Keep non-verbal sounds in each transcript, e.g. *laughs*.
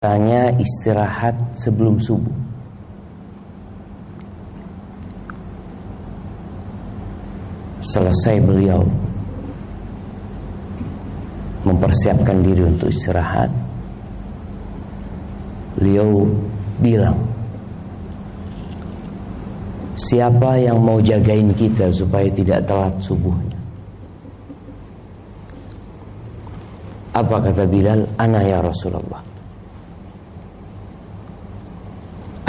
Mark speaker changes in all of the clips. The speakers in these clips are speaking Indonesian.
Speaker 1: Tanya istirahat sebelum subuh. Selesai beliau mempersiapkan diri untuk istirahat, beliau bilang, "Siapa yang mau jagain kita supaya tidak telat subuhnya?" Apa kata Bilal? Ana ya Rasulullah.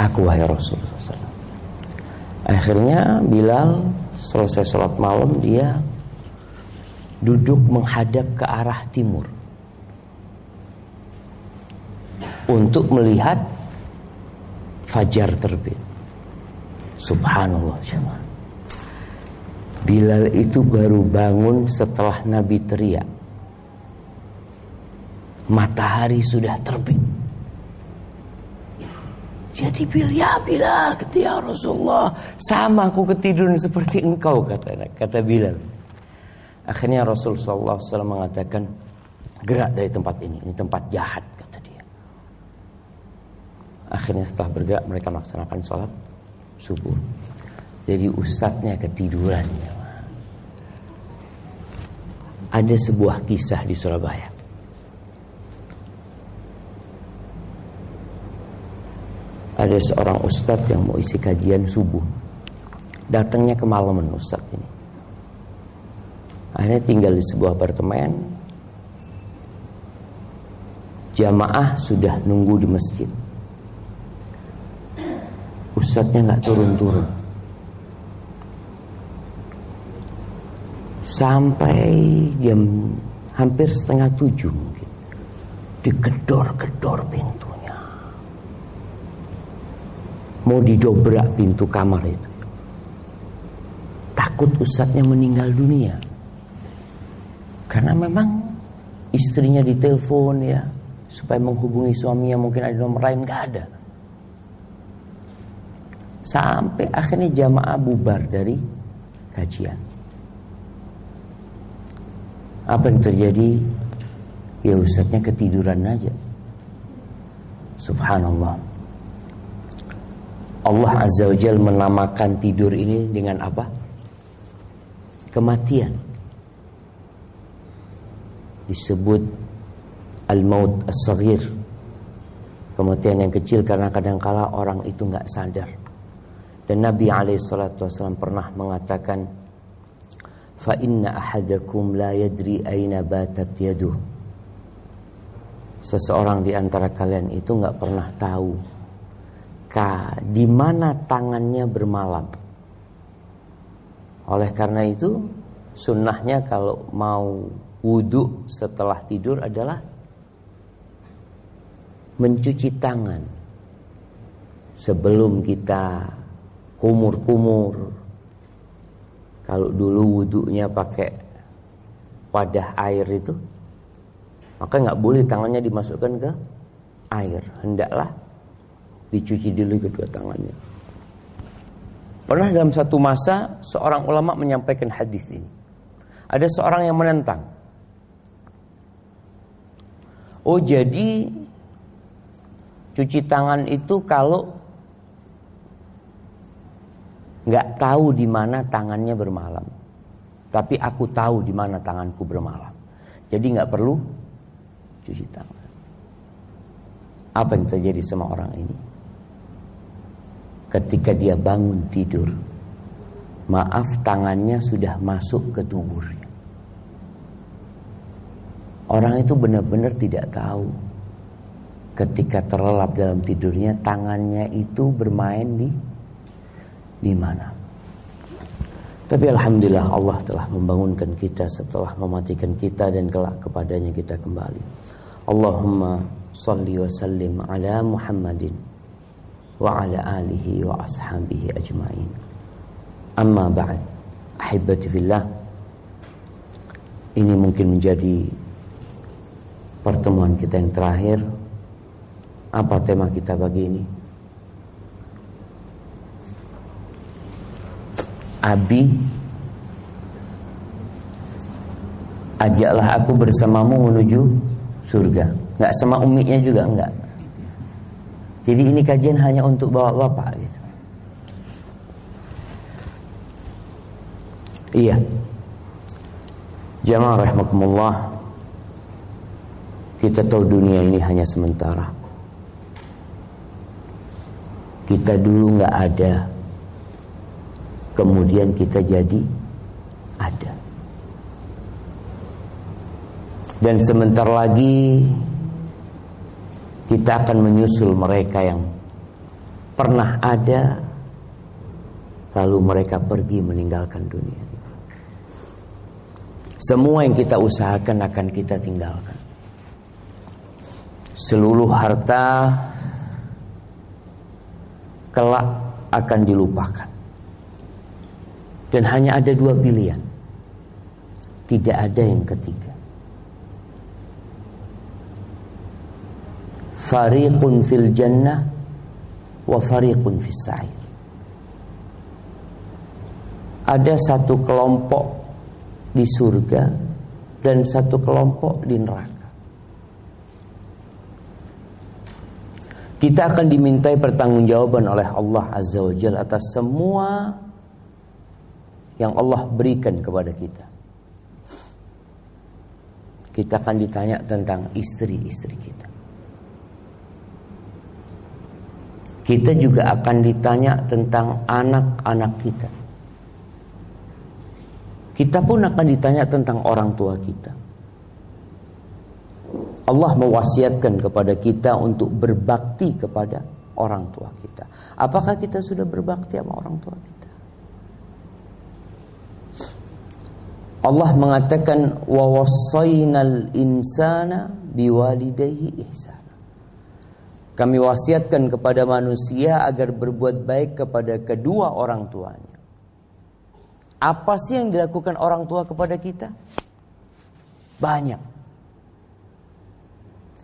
Speaker 1: Aku wahai Rasulullah SAW. Akhirnya Bilal selesai sholat malam dia duduk menghadap ke arah timur untuk melihat fajar terbit. Subhanallah jemaah. Bilal itu baru bangun setelah Nabi teriak. Matahari sudah terbit. Jadi Bilal, ya Bilal, ketika Rasulullah, sama aku ketiduran seperti engkau kata kata Bilal. Akhirnya Rasulullah SAW mengatakan, gerak dari tempat ini, ini tempat jahat kata dia. Akhirnya setelah bergerak mereka melaksanakan sholat subuh. Jadi ustadznya ketiduran. Ada sebuah kisah di Surabaya. Ada seorang ustadz yang mau isi kajian subuh. Datangnya kemalaman ustadz ini. Akhirnya tinggal di sebuah apartemen. Jamaah sudah nunggu di masjid. Ustadznya nggak turun-turun. Sampai jam hampir setengah tujuh mungkin. Digedor-gedor pintu mau didobrak pintu kamar itu. Takut ustadznya meninggal dunia. Karena memang istrinya ditelepon ya supaya menghubungi suaminya mungkin ada nomor lain nggak ada. Sampai akhirnya jamaah bubar dari kajian. Apa yang terjadi? Ya ustadznya ketiduran aja. Subhanallah. Allah Azza wa Jal menamakan tidur ini dengan apa? Kematian. Disebut al-maut as-saghir. Kematian yang kecil karena kadangkala orang itu nggak sadar. Dan Nabi SAW pernah mengatakan, "Fa inna ahadakum la yadri aina batat yaduh." Seseorang di antara kalian itu nggak pernah tahu maka di mana tangannya bermalam. Oleh karena itu, sunnahnya kalau mau wudhu setelah tidur adalah mencuci tangan sebelum kita kumur-kumur. Kalau dulu wudhunya pakai wadah air itu, maka nggak boleh tangannya dimasukkan ke air. Hendaklah dicuci dulu kedua tangannya. Pernah dalam satu masa seorang ulama menyampaikan hadis ini. Ada seorang yang menentang. Oh jadi cuci tangan itu kalau nggak tahu di mana tangannya bermalam, tapi aku tahu di mana tanganku bermalam. Jadi nggak perlu cuci tangan. Apa yang terjadi sama orang ini? Ketika dia bangun tidur maaf tangannya sudah masuk ke tubuhnya orang itu benar-benar tidak tahu. Ketika terlelap dalam tidurnya tangannya itu bermain di di mana. Tapi alhamdulillah Allah telah membangunkan kita setelah mematikan kita dan kelak kepadanya kita kembali. Allahumma salli wa sallim ala Muhammadin wa ala alihi wa ashabihi ajmain. Amma ba'd. ahibbati fillah. Ini mungkin menjadi pertemuan kita yang terakhir. Apa tema kita pagi ini? Abi Ajaklah aku bersamamu menuju surga Gak sama umiknya juga enggak jadi ini kajian hanya untuk bapak-bapak gitu. Iya. Jamaah rahimakumullah. Kita tahu dunia ini hanya sementara. Kita dulu nggak ada. Kemudian kita jadi ada. Dan sebentar lagi kita akan menyusul mereka yang pernah ada lalu mereka pergi meninggalkan dunia. Semua yang kita usahakan akan kita tinggalkan. Seluruh harta kelak akan dilupakan. Dan hanya ada dua pilihan. Tidak ada yang ketiga. Fariqun fil jannah wa fariqun fis sa'ir. Ada satu kelompok di surga dan satu kelompok di neraka. Kita akan dimintai pertanggungjawaban oleh Allah Azza wa Jalla atas semua yang Allah berikan kepada kita. Kita akan ditanya tentang istri-istri kita. Kita juga akan ditanya tentang anak-anak kita. Kita pun akan ditanya tentang orang tua kita. Allah mewasiatkan kepada kita untuk berbakti kepada orang tua kita. Apakah kita sudah berbakti sama orang tua kita? Allah mengatakan wa wasainal insana biwalidayhi ihsan. Kami wasiatkan kepada manusia agar berbuat baik kepada kedua orang tuanya. Apa sih yang dilakukan orang tua kepada kita? Banyak.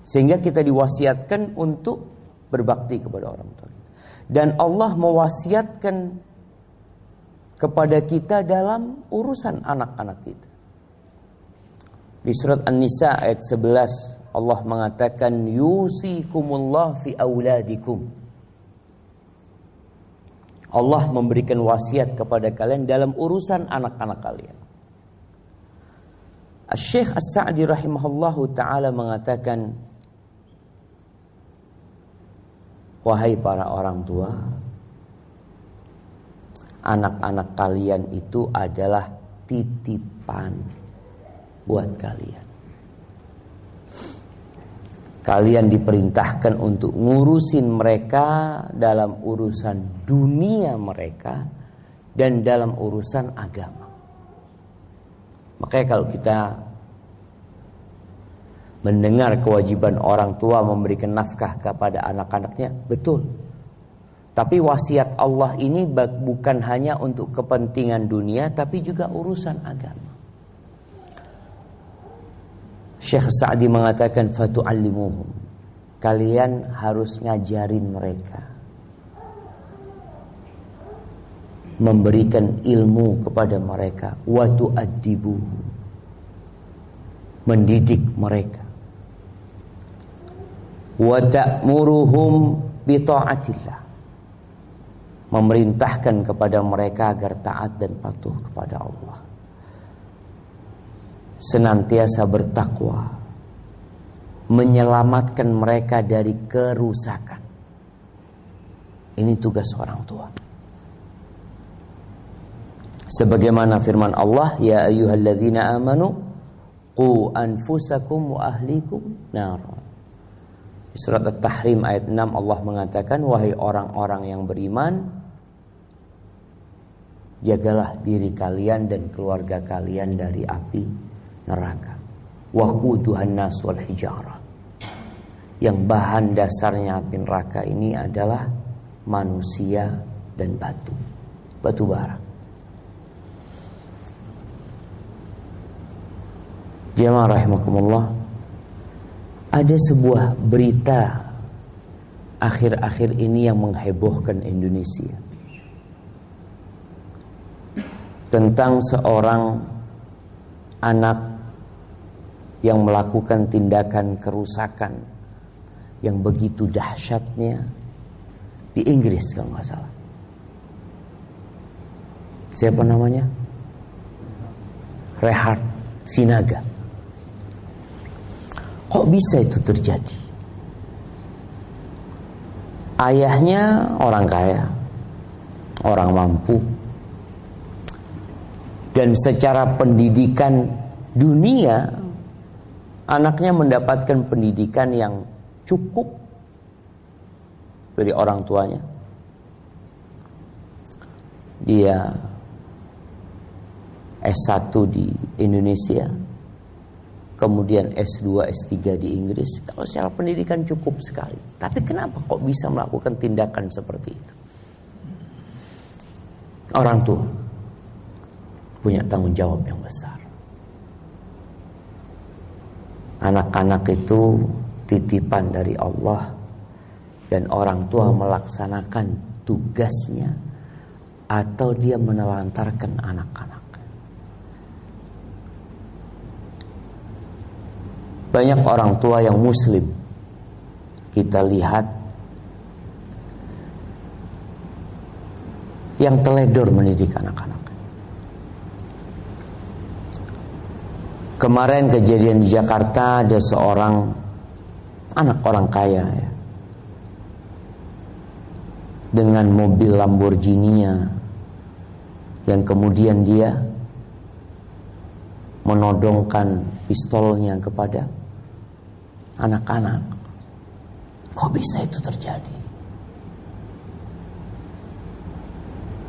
Speaker 1: Sehingga kita diwasiatkan untuk berbakti kepada orang tua. Dan Allah mewasiatkan kepada kita dalam urusan anak-anak kita. Di surat An-Nisa ayat 11 Allah mengatakan yusikumullah fi auladikum. Allah memberikan wasiat kepada kalian dalam urusan anak-anak kalian. Syekh As-Sa'di rahimahullahu taala mengatakan Wahai para orang tua, anak-anak kalian itu adalah titipan buat kalian. Kalian diperintahkan untuk ngurusin mereka dalam urusan dunia mereka dan dalam urusan agama. Makanya kalau kita mendengar kewajiban orang tua memberikan nafkah kepada anak-anaknya, betul. Tapi wasiat Allah ini bukan hanya untuk kepentingan dunia tapi juga urusan agama. Syekh Sa'di mengatakan fatu'allimuhum. Kalian harus ngajarin mereka. Memberikan ilmu kepada mereka. Wa tu'addibu. Mendidik mereka. Wa ta'muruhum. Memerintahkan kepada mereka agar taat dan patuh kepada Allah senantiasa bertakwa, menyelamatkan mereka dari kerusakan. Ini tugas orang tua. Sebagaimana firman Allah, ya ayyuhalladzina amanu qu anfusakum wa ahlikum nar. Surat At-Tahrim ayat 6 Allah mengatakan wahai orang-orang yang beriman jagalah diri kalian dan keluarga kalian dari api neraka. Waquduhan nas wal hijarah. Yang bahan dasarnya api neraka ini adalah manusia dan batu. Batu bara. Jemaah rahimakumullah. Ada sebuah berita akhir-akhir ini yang menghebohkan Indonesia. Tentang seorang anak yang melakukan tindakan kerusakan yang begitu dahsyatnya di Inggris kalau nggak salah. Siapa namanya? Rehard Sinaga. Kok bisa itu terjadi? Ayahnya orang kaya, orang mampu, dan secara pendidikan dunia, anaknya mendapatkan pendidikan yang cukup dari orang tuanya. Dia S1 di Indonesia, kemudian S2, S3 di Inggris. Kalau secara pendidikan cukup sekali. Tapi kenapa kok bisa melakukan tindakan seperti itu? Orang tua punya tanggung jawab yang besar. Anak-anak itu titipan dari Allah dan orang tua melaksanakan tugasnya atau dia menelantarkan anak-anak. Banyak orang tua yang muslim kita lihat yang teledor mendidik anak-anak. Kemarin kejadian di Jakarta ada seorang anak orang kaya ya. Dengan mobil Lamborghini-nya yang kemudian dia menodongkan pistolnya kepada anak-anak. Kok bisa itu terjadi?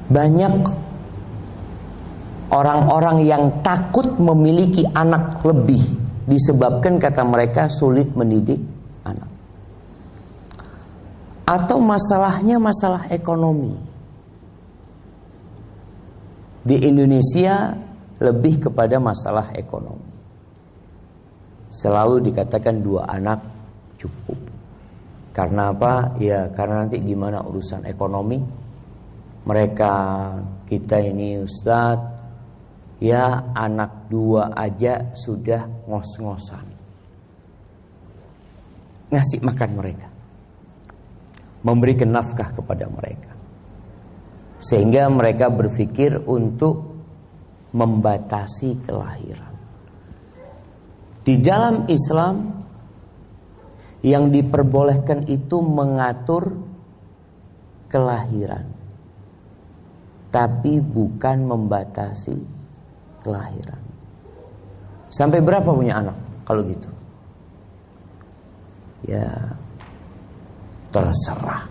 Speaker 1: Banyak orang-orang yang takut memiliki anak lebih disebabkan kata mereka sulit mendidik anak. Atau masalahnya masalah ekonomi. Di Indonesia lebih kepada masalah ekonomi. Selalu dikatakan dua anak cukup. Karena apa? Ya karena nanti gimana urusan ekonomi. Mereka kita ini Ustadz Ya anak dua aja sudah ngos-ngosan. Ngasih makan mereka. Memberikan nafkah kepada mereka. Sehingga mereka berpikir untuk Membatasi kelahiran. Di dalam Islam Yang diperbolehkan itu mengatur Kelahiran. Tapi bukan membatasi kelahiran. Sampai berapa punya anak kalau gitu? Ya terserah.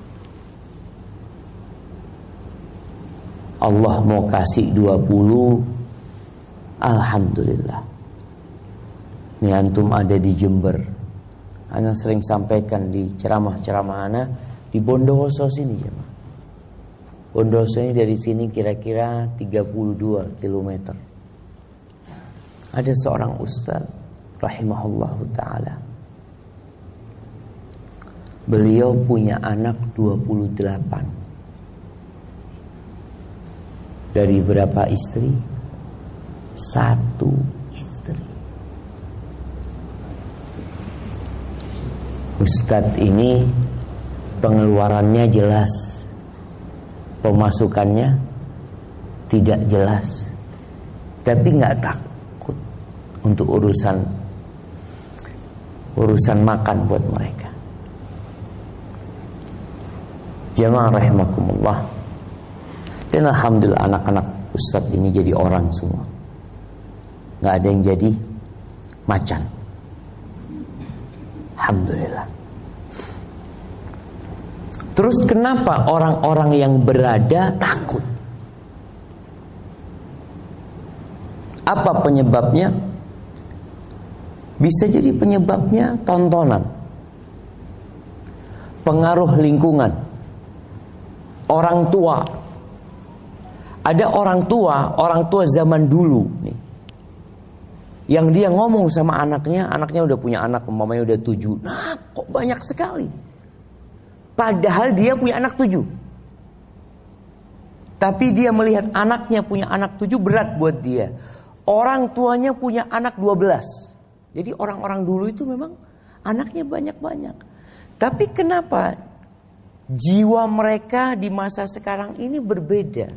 Speaker 1: Allah mau kasih 20 Alhamdulillah Ini antum ada di Jember Ana sering sampaikan di ceramah-ceramah Ana Di Bondowoso sini jemaah Bondowoso ini dari sini kira-kira 32 kilometer ada seorang ustaz rahimahullah taala. Beliau punya anak 28. Dari berapa istri? Satu istri. Ustadz ini pengeluarannya jelas. Pemasukannya tidak jelas. Tapi nggak tak untuk urusan urusan makan buat mereka. Jemaah rahimakumullah. Dan alhamdulillah anak-anak Ustaz ini jadi orang semua. Nggak ada yang jadi macan. Alhamdulillah. Terus kenapa orang-orang yang berada takut? Apa penyebabnya? Bisa jadi penyebabnya tontonan. Pengaruh lingkungan. Orang tua. Ada orang tua, orang tua zaman dulu nih. Yang dia ngomong sama anaknya, anaknya udah punya anak, umpamanya udah tujuh. Nah, kok banyak sekali. Padahal dia punya anak tujuh. Tapi dia melihat anaknya punya anak tujuh berat buat dia. Orang tuanya punya anak dua belas. Jadi orang-orang dulu itu memang anaknya banyak-banyak. Tapi kenapa Jiwa mereka di masa sekarang ini berbeda.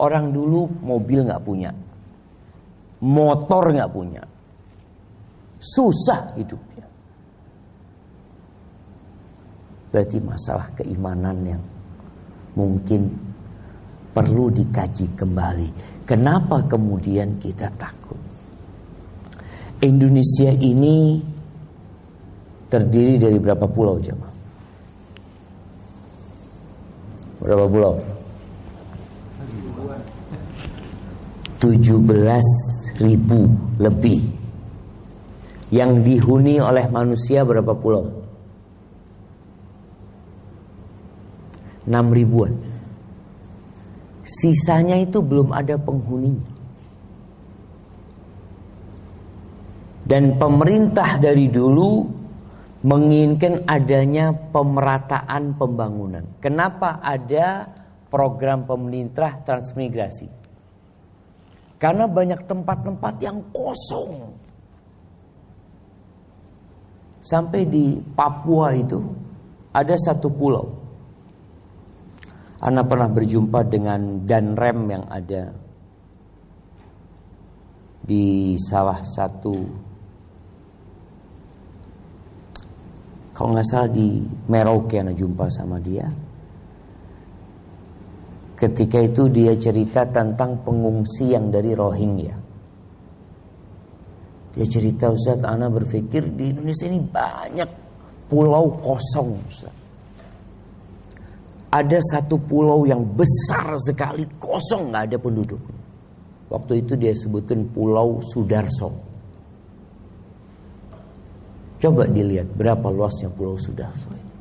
Speaker 1: Orang dulu mobil nggak punya, motor nggak punya, susah hidupnya. Berarti masalah keimanan yang mungkin perlu dikaji kembali. Kenapa kemudian kita takut? Indonesia ini terdiri dari berapa pulau jemaah? Berapa pulau? 17 ribu lebih Yang dihuni oleh manusia berapa pulau? 6 ribuan Sisanya itu belum ada penghuninya Dan pemerintah dari dulu menginginkan adanya pemerataan pembangunan. Kenapa ada program pemerintah transmigrasi? Karena banyak tempat-tempat yang kosong. Sampai di Papua itu ada satu pulau. Anda pernah berjumpa dengan Danrem yang ada di salah satu Kalau nggak salah di Merauke anak jumpa sama dia. Ketika itu dia cerita tentang pengungsi yang dari Rohingya. Dia cerita Ustaz, Ana berpikir di Indonesia ini banyak pulau kosong Ustaz. Ada satu pulau yang besar sekali kosong nggak ada penduduk. Waktu itu dia sebutkan Pulau Sudarso. Coba dilihat berapa luasnya Pulau ini.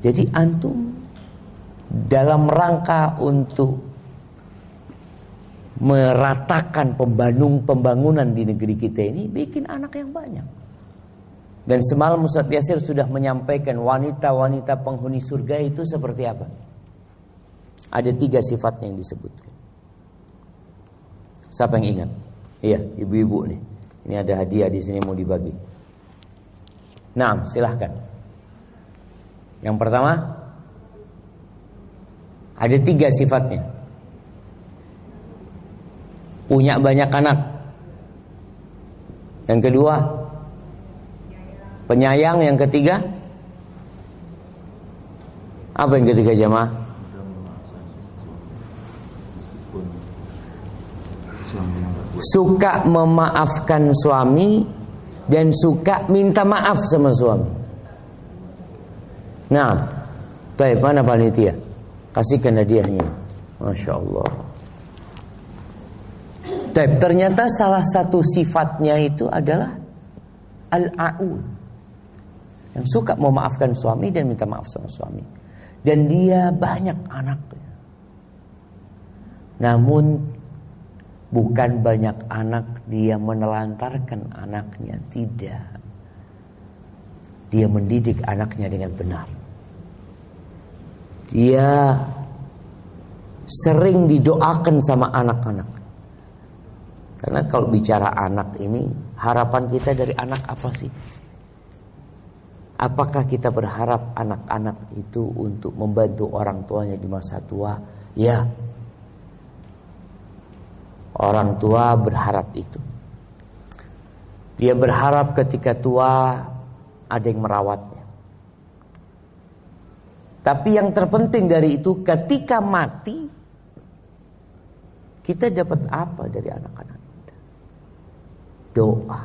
Speaker 1: Jadi antum dalam rangka untuk meratakan pembangun pembangunan di negeri kita ini bikin anak yang banyak. Dan semalam Ustaz Yasir sudah menyampaikan wanita-wanita penghuni surga itu seperti apa? Ada tiga sifatnya yang disebutkan. Siapa yang ingat? Iya, ibu-ibu nih. Ini ada hadiah di sini mau dibagi. Nah, silahkan. Yang pertama, ada tiga sifatnya. Punya banyak anak. Yang kedua, penyayang. Yang ketiga, apa yang ketiga jemaah? Suka memaafkan suami dan suka minta maaf sama suami. Nah, baik mana panitia? Kasihkan hadiahnya. Masya Allah. Tapi ternyata salah satu sifatnya itu adalah al-aun. Yang suka memaafkan suami dan minta maaf sama suami. Dan dia banyak anaknya. Namun Bukan banyak anak dia menelantarkan anaknya, tidak. Dia mendidik anaknya dengan benar. Dia sering didoakan sama anak-anak. Karena kalau bicara anak ini, harapan kita dari anak apa sih? Apakah kita berharap anak-anak itu untuk membantu orang tuanya di masa tua? Ya, Orang tua berharap itu. Dia berharap ketika tua ada yang merawatnya. Tapi yang terpenting dari itu ketika mati kita dapat apa dari anak-anak kita? Doa.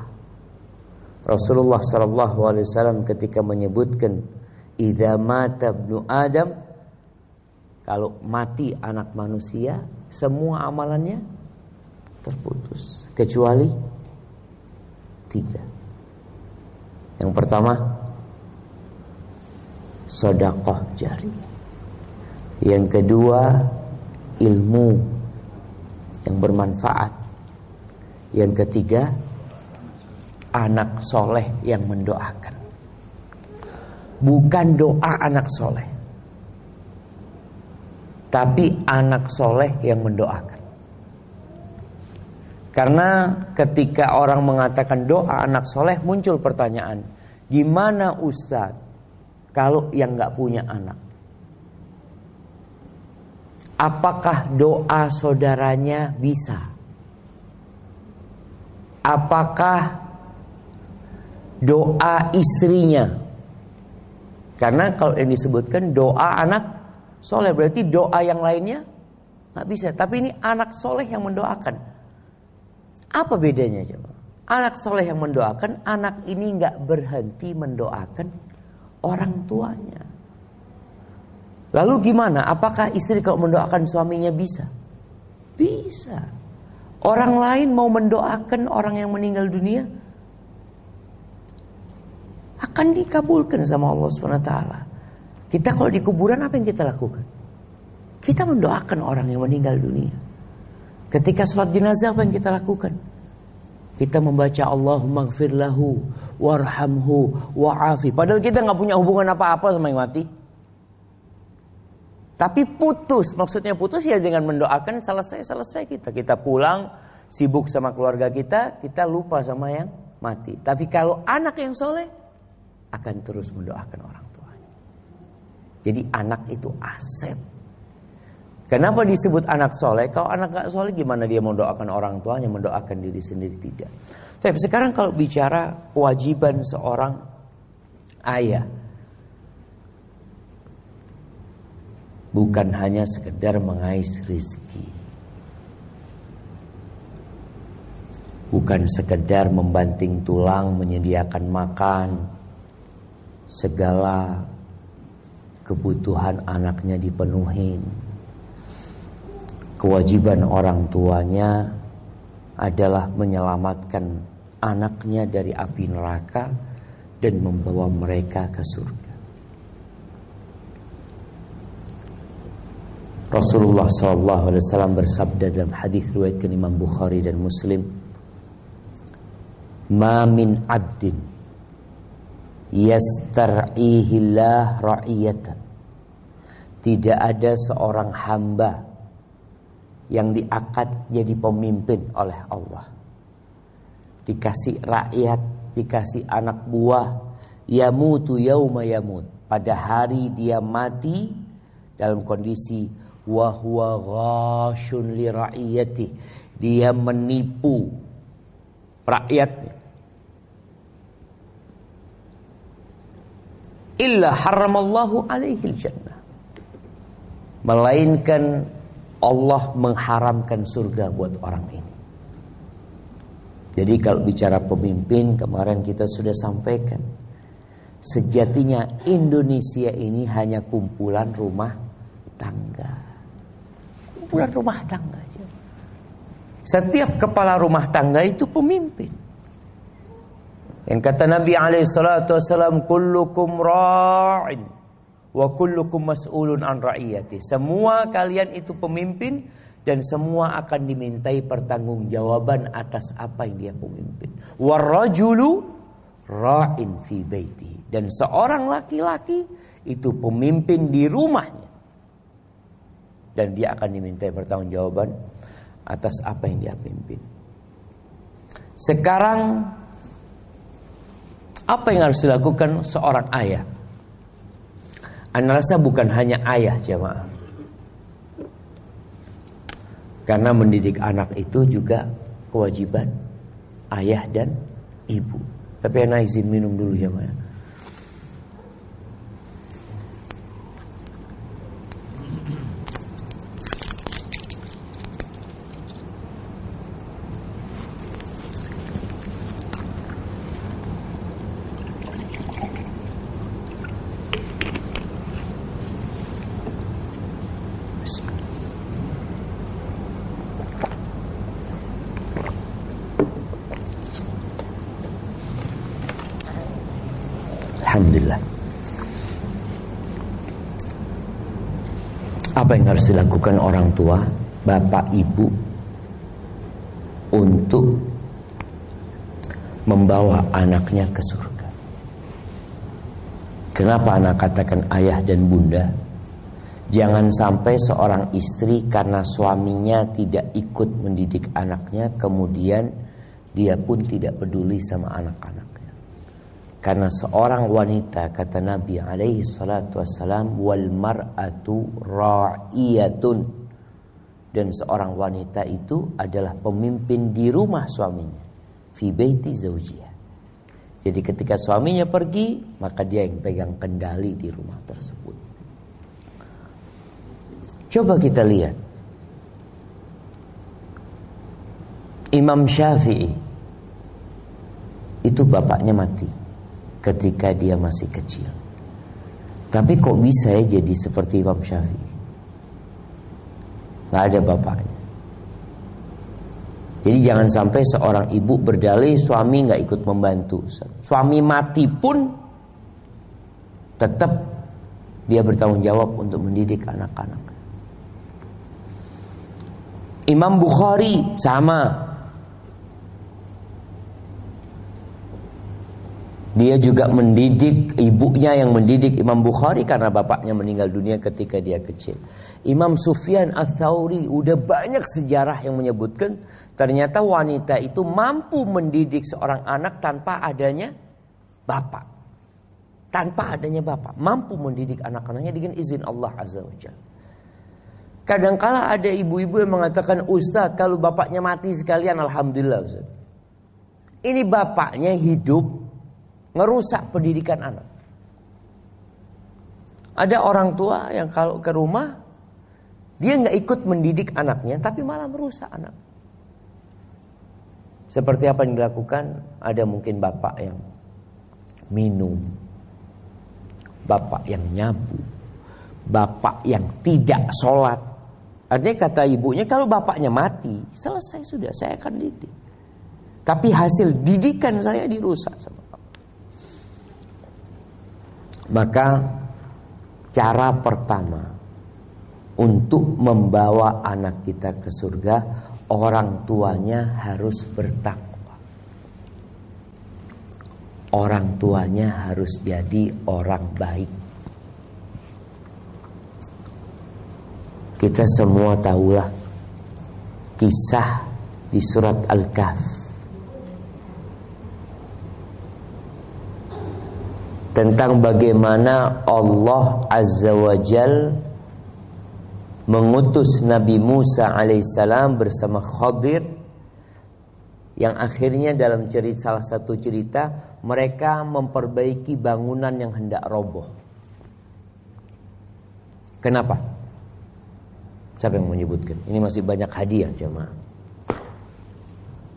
Speaker 1: Rasulullah sallallahu alaihi wasallam ketika menyebutkan idza mata ibnu Adam kalau mati anak manusia semua amalannya terputus kecuali tiga. Yang pertama sodakoh jari. Yang kedua ilmu yang bermanfaat. Yang ketiga anak soleh yang mendoakan. Bukan doa anak soleh. Tapi anak soleh yang mendoakan. Karena ketika orang mengatakan doa anak soleh muncul pertanyaan, gimana Ustadz kalau yang nggak punya anak? Apakah doa saudaranya bisa? Apakah doa istrinya? Karena kalau yang disebutkan doa anak soleh berarti doa yang lainnya nggak bisa. Tapi ini anak soleh yang mendoakan. Apa bedanya coba? Anak soleh yang mendoakan, anak ini nggak berhenti mendoakan orang tuanya. Lalu gimana? Apakah istri kalau mendoakan suaminya bisa? Bisa. Orang lain mau mendoakan orang yang meninggal dunia akan dikabulkan sama Allah Subhanahu taala. Kita kalau di kuburan apa yang kita lakukan? Kita mendoakan orang yang meninggal dunia. Ketika sholat jenazah apa yang kita lakukan? Kita membaca Allahumma gfir lahu warhamhu wa'afi. Padahal kita nggak punya hubungan apa-apa sama yang mati. Tapi putus, maksudnya putus ya dengan mendoakan selesai-selesai kita. Kita pulang, sibuk sama keluarga kita, kita lupa sama yang mati. Tapi kalau anak yang soleh, akan terus mendoakan orang tuanya. Jadi anak itu aset. Kenapa disebut anak soleh? Kalau anak gak soleh gimana dia mendoakan orang tuanya, mendoakan diri sendiri tidak. Tapi sekarang kalau bicara kewajiban seorang ayah, bukan hanya sekedar mengais rizki. Bukan sekedar membanting tulang, menyediakan makan, segala kebutuhan anaknya dipenuhi. Kewajiban orang tuanya adalah menyelamatkan anaknya dari api neraka dan membawa mereka ke surga. Rasulullah wasallam bersabda dalam hadis riwayat Imam Bukhari dan Muslim, "Ma min 'abdin yastar'ihillah ra'iyatan." Tidak ada seorang hamba yang diangkat jadi pemimpin oleh Allah. Dikasih rakyat, dikasih anak buah, yamutu yauma yamut. Pada hari dia mati dalam kondisi wahwa ghashun li ra'iyati dia menipu rakyatnya illa haramallahu alaihi jannah melainkan Allah mengharamkan surga buat orang ini jadi kalau bicara pemimpin kemarin kita sudah sampaikan sejatinya Indonesia ini hanya kumpulan rumah tangga kumpulan rumah tangga. Setiap kepala rumah tangga itu pemimpin. Yang kata Nabi alaihi salatu wasallam kullukum ra'in wa kullukum mas'ulun an ra'iyati. Semua kalian itu pemimpin dan semua akan dimintai pertanggungjawaban atas apa yang dia pemimpin. Warrajulu ra'in fi baiti. Dan seorang laki-laki itu pemimpin di rumahnya dan dia akan dimintai pertanggungjawaban atas apa yang dia pimpin. Sekarang apa yang harus dilakukan seorang ayah? Anda rasa bukan hanya ayah jemaah. Karena mendidik anak itu juga kewajiban ayah dan ibu. Tapi anak izin minum dulu jemaah. Apa yang harus dilakukan orang tua, bapak, ibu untuk membawa anaknya ke surga? Kenapa anak katakan ayah dan bunda? Jangan sampai seorang istri karena suaminya tidak ikut mendidik anaknya, kemudian dia pun tidak peduli sama anak-anaknya. Karena seorang wanita kata Nabi alaihi salatu wassalam wal mar'atu ra'iyatun dan seorang wanita itu adalah pemimpin di rumah suaminya fi baiti zaujiha. Jadi ketika suaminya pergi, maka dia yang pegang kendali di rumah tersebut. Coba kita lihat. Imam Syafi'i itu bapaknya mati ketika dia masih kecil. Tapi kok bisa ya jadi seperti Imam Syafi'i? Gak ada bapaknya. Jadi jangan sampai seorang ibu berdalih suami nggak ikut membantu. Suami mati pun tetap dia bertanggung jawab untuk mendidik anak-anak. Imam Bukhari sama Dia juga mendidik ibunya yang mendidik Imam Bukhari karena bapaknya meninggal dunia ketika dia kecil. Imam Sufyan Ats-Tsauri udah banyak sejarah yang menyebutkan ternyata wanita itu mampu mendidik seorang anak tanpa adanya bapak. Tanpa adanya bapak, mampu mendidik anak-anaknya dengan izin Allah Azza wa Jalla. Kadangkala ada ibu-ibu yang mengatakan, Ustaz kalau bapaknya mati sekalian Alhamdulillah Ustaz. Ini bapaknya hidup ngerusak pendidikan anak. Ada orang tua yang kalau ke rumah dia nggak ikut mendidik anaknya, tapi malah merusak anak. Seperti apa yang dilakukan? Ada mungkin bapak yang minum, bapak yang nyabu, bapak yang tidak sholat. Artinya kata ibunya kalau bapaknya mati, selesai sudah, saya akan didik. Tapi hasil didikan saya dirusak sama maka cara pertama untuk membawa anak kita ke surga orang tuanya harus bertakwa. Orang tuanya harus jadi orang baik. Kita semua tahulah kisah di surat Al-Kahf tentang bagaimana Allah Azza wa Jal mengutus Nabi Musa alaihissalam bersama Khadir yang akhirnya dalam cerita salah satu cerita mereka memperbaiki bangunan yang hendak roboh. Kenapa? Siapa yang menyebutkan? Ini masih banyak hadiah jemaah.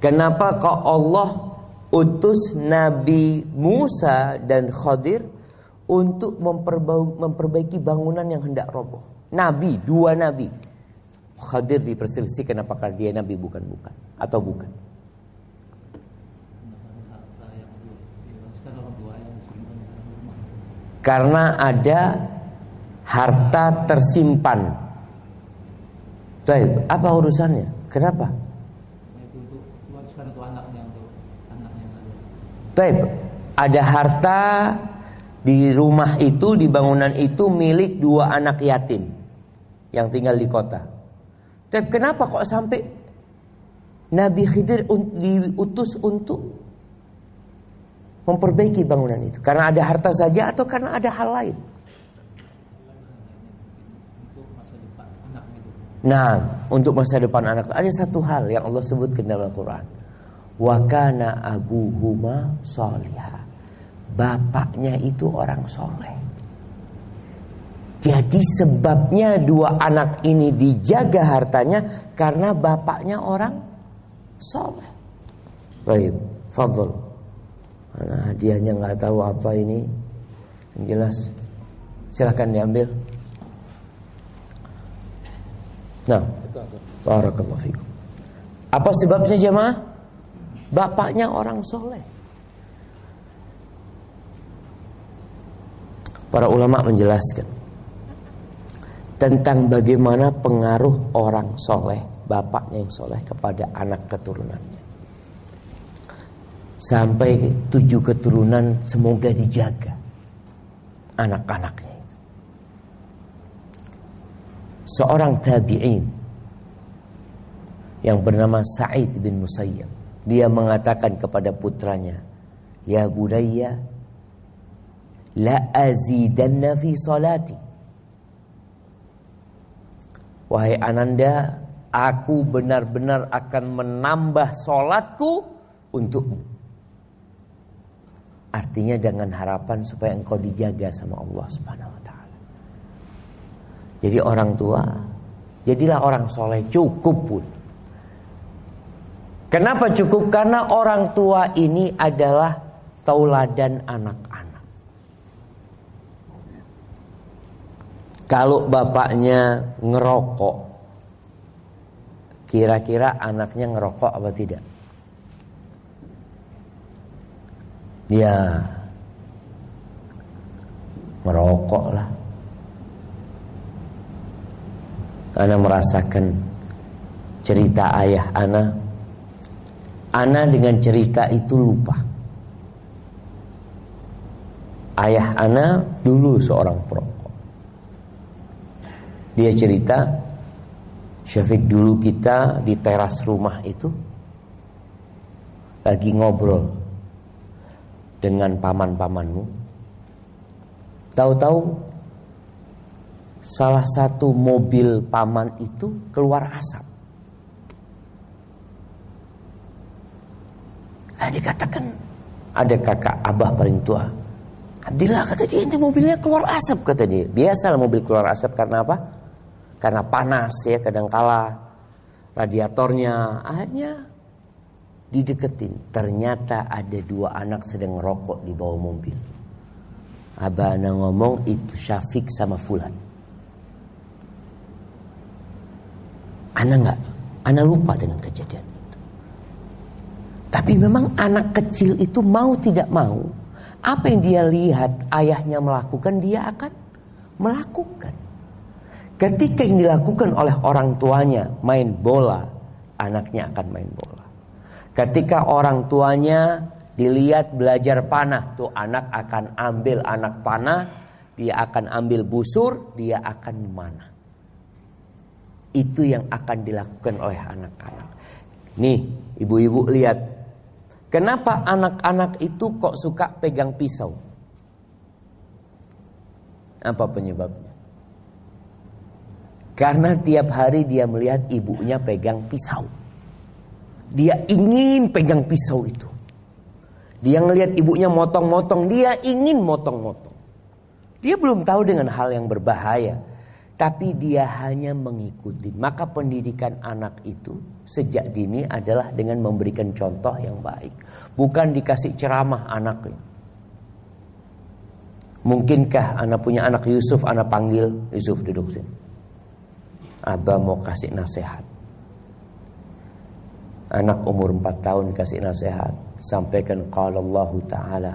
Speaker 1: Kenapa kok Allah utus Nabi Musa dan Khadir untuk memperbaiki bangunan yang hendak roboh. Nabi, dua nabi. Khadir diperselisihkan apakah dia nabi bukan bukan atau bukan. Karena ada harta tersimpan. Baik, apa urusannya? Kenapa? Taib, ada harta di rumah itu, di bangunan itu milik dua anak yatim yang tinggal di kota. Tapi kenapa kok sampai Nabi Khidir diutus untuk memperbaiki bangunan itu? Karena ada harta saja atau karena ada hal lain? Nah, untuk masa depan anak ada satu hal yang Allah sebutkan dalam Al-Quran. Wakana Abu Huma solihah. Bapaknya itu orang soleh. Jadi sebabnya dua anak ini dijaga hartanya karena bapaknya orang soleh. Baik, fadl. Karena hadiahnya nggak tahu apa ini. Yang jelas, silahkan diambil. Nah, barakallahu fikum. Apa sebabnya jemaah? Bapaknya orang soleh. Para ulama menjelaskan tentang bagaimana pengaruh orang soleh, bapaknya yang soleh kepada anak keturunannya. Sampai tujuh keturunan semoga dijaga anak-anaknya. Seorang tabi'in yang bernama Sa'id bin Musayyab dia mengatakan kepada putranya, "Ya budaya, la azidanna fi salati. Wahai Ananda, aku benar-benar akan menambah solatku untukmu. Artinya dengan harapan supaya engkau dijaga sama Allah Subhanahu wa taala. Jadi orang tua, jadilah orang soleh cukup pun. Kenapa cukup? Karena orang tua ini adalah tauladan anak-anak. Kalau bapaknya ngerokok, kira-kira anaknya ngerokok apa tidak? Ya, merokok lah. Ana merasakan cerita ayah Ana. Ana dengan cerita itu lupa. Ayah Ana dulu seorang perokok. Dia cerita Syafiq dulu kita di teras rumah itu lagi ngobrol dengan paman-pamanmu. Tahu-tahu salah satu mobil paman itu keluar asap. Ah, dikatakan ada kakak abah paling tua. Abdillah kata dia ini mobilnya keluar asap kata dia. Biasalah mobil keluar asap karena apa? karena panas ya kadangkala radiatornya akhirnya dideketin ternyata ada dua anak sedang rokok di bawah mobil Abah Ana ngomong itu Syafiq sama Fulan Ana nggak Ana lupa dengan kejadian tapi memang anak kecil itu mau tidak mau apa yang dia lihat ayahnya melakukan dia akan melakukan Ketika yang dilakukan oleh orang tuanya main bola, anaknya akan main bola. Ketika orang tuanya dilihat belajar panah, tuh anak akan ambil anak panah, dia akan ambil busur, dia akan memanah. Itu yang akan dilakukan oleh anak-anak. Nih, ibu-ibu lihat. Kenapa anak-anak itu kok suka pegang pisau? Apa penyebabnya? Karena tiap hari dia melihat ibunya pegang pisau. Dia ingin pegang pisau itu. Dia ngelihat ibunya motong-motong, dia ingin motong-motong. Dia belum tahu dengan hal yang berbahaya, tapi dia hanya mengikuti. Maka pendidikan anak itu sejak dini adalah dengan memberikan contoh yang baik, bukan dikasih ceramah anaknya. Mungkinkah anak punya anak Yusuf, anak panggil Yusuf duduk sini. Abah mau kasih nasihat. Anak umur 4 tahun kasih nasihat. Sampaikan qala Allah Ta'ala.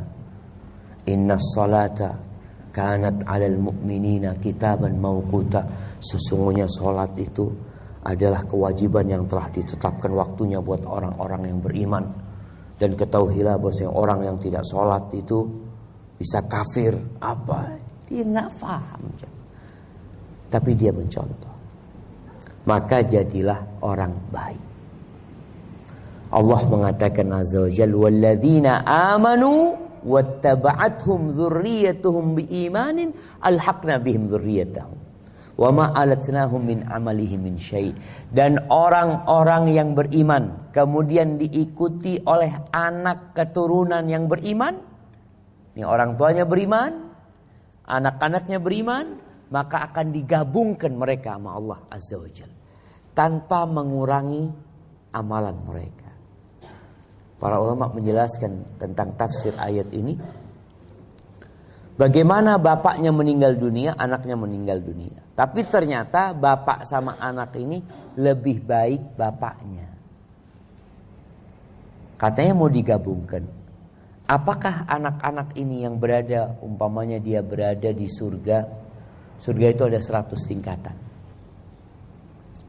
Speaker 1: Inna salata kanat alal mu'minina kitaban mawquta. Sesungguhnya salat itu adalah kewajiban yang telah ditetapkan waktunya buat orang-orang yang beriman. Dan ketahuilah bahwa orang yang tidak sholat itu bisa kafir. Apa? Dia nggak paham. Tapi dia mencontoh maka jadilah orang baik. Allah mengatakan azza wajalla amanu wattaba'athum dzurriyyatuhum biimanin alhaqna bihim dzurriyyatahum wama alatnahum min amalihim min syai dan orang-orang yang beriman kemudian diikuti oleh anak keturunan yang beriman. Ini orang tuanya beriman anak-anaknya beriman maka akan digabungkan mereka sama Allah Azza wa Jalla. Tanpa mengurangi amalan mereka. Para ulama menjelaskan tentang tafsir ayat ini. Bagaimana bapaknya meninggal dunia, anaknya meninggal dunia. Tapi ternyata bapak sama anak ini lebih baik bapaknya. Katanya mau digabungkan. Apakah anak-anak ini yang berada, umpamanya dia berada di surga, Surga itu ada 100 tingkatan.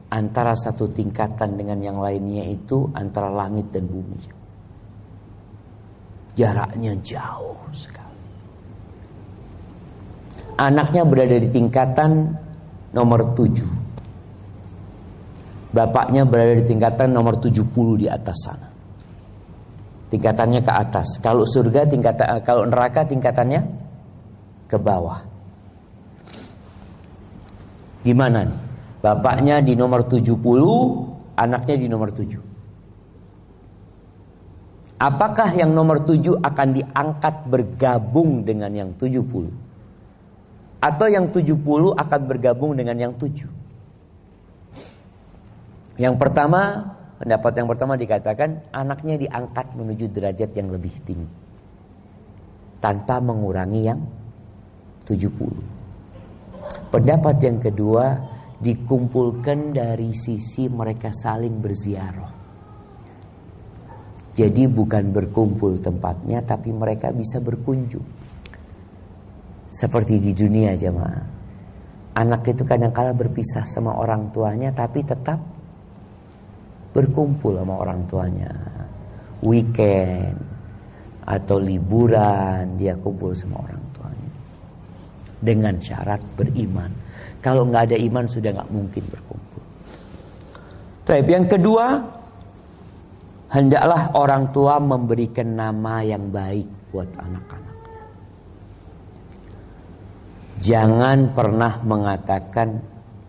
Speaker 1: Antara satu tingkatan dengan yang lainnya itu antara langit dan bumi. Jaraknya jauh sekali. Anaknya berada di tingkatan nomor 7. Bapaknya berada di tingkatan nomor 70 di atas sana. Tingkatannya ke atas. Kalau surga tingkatan kalau neraka tingkatannya ke bawah. Gimana nih? Bapaknya di nomor 70, anaknya di nomor 7. Apakah yang nomor 7 akan diangkat bergabung dengan yang 70? Atau yang 70 akan bergabung dengan yang 7? Yang pertama, pendapat yang pertama dikatakan anaknya diangkat menuju derajat yang lebih tinggi. Tanpa mengurangi yang 70. Pendapat yang kedua dikumpulkan dari sisi mereka saling berziarah. Jadi bukan berkumpul tempatnya tapi mereka bisa berkunjung. Seperti di dunia jemaah. Anak itu kadang-kala berpisah sama orang tuanya tapi tetap berkumpul sama orang tuanya. Weekend atau liburan dia kumpul sama orang tuanya. Dengan syarat beriman. Kalau nggak ada iman sudah nggak mungkin berkumpul. Tapi yang kedua, hendaklah orang tua memberikan nama yang baik buat anak-anak. Jangan pernah mengatakan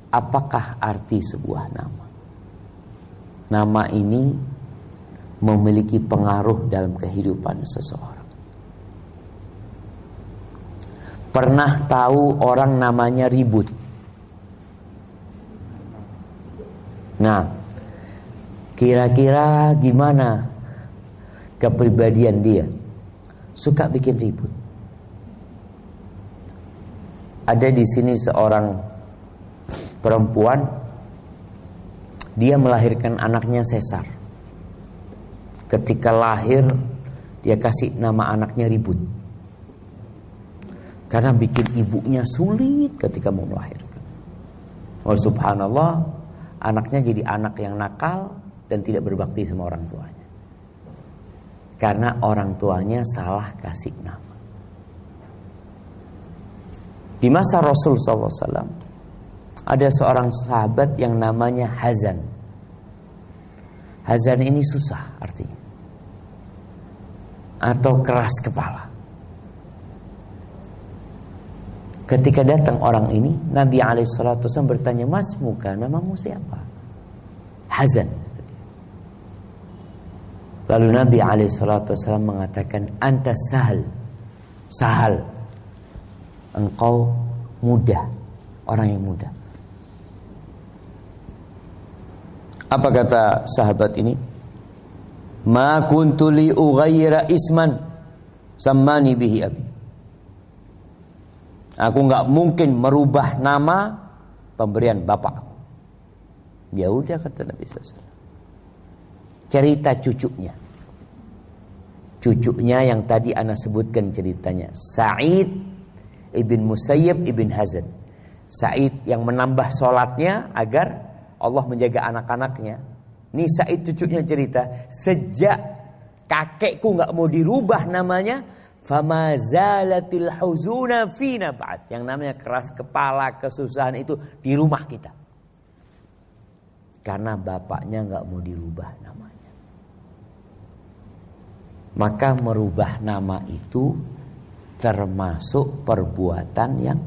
Speaker 1: apakah arti sebuah nama. Nama ini memiliki pengaruh dalam kehidupan seseorang. Pernah tahu orang namanya ribut. Nah, kira-kira gimana kepribadian dia? Suka bikin ribut. Ada di sini seorang perempuan, dia melahirkan anaknya sesar. Ketika lahir, dia kasih nama anaknya ribut. Karena bikin ibunya sulit ketika mau melahirkan. Oh subhanallah, anaknya jadi anak yang nakal dan tidak berbakti sama orang tuanya. Karena orang tuanya salah kasih nama. Di masa Rasul SAW ada seorang sahabat yang namanya Hazan. Hazan ini susah artinya. Atau keras kepala. Ketika datang orang ini, Nabi alaihissalatu bertanya, Mas muka namamu siapa? Hazan. Lalu Nabi alaihissalatu mengatakan, Anta sahal. Sahal. Engkau mudah. Orang yang mudah. Apa kata sahabat ini? Ma kuntu li isman sammani bihi abi. Aku nggak mungkin merubah nama pemberian bapakku. Ya udah kata Nabi SAW. Cerita cucunya. Cucunya yang tadi ana sebutkan ceritanya. Sa'id ibn Musayyib ibn Hazan. Sa'id yang menambah sholatnya agar Allah menjaga anak-anaknya. Ini Sa'id cucunya cerita. Sejak kakekku nggak mau dirubah namanya Fama zalatil huzuna fina ba'd. Yang namanya keras kepala, kesusahan itu di rumah kita. Karena bapaknya nggak mau dirubah namanya. Maka merubah nama itu termasuk perbuatan yang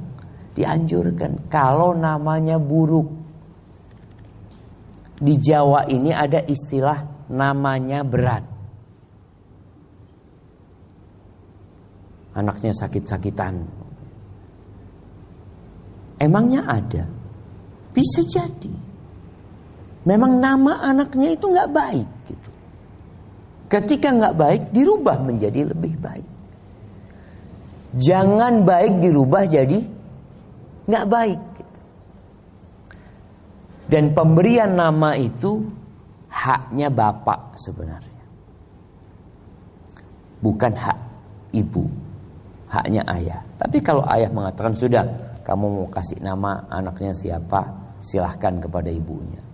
Speaker 1: dianjurkan. Kalau namanya buruk. Di Jawa ini ada istilah namanya berat. anaknya sakit-sakitan. Emangnya ada? Bisa jadi. Memang nama anaknya itu nggak baik. Ketika nggak baik dirubah menjadi lebih baik. Jangan baik dirubah jadi nggak baik. Gitu. Dan pemberian nama itu haknya bapak sebenarnya. Bukan hak ibu haknya ayah. Tapi kalau ayah mengatakan sudah kamu mau kasih nama anaknya siapa, silahkan kepada ibunya.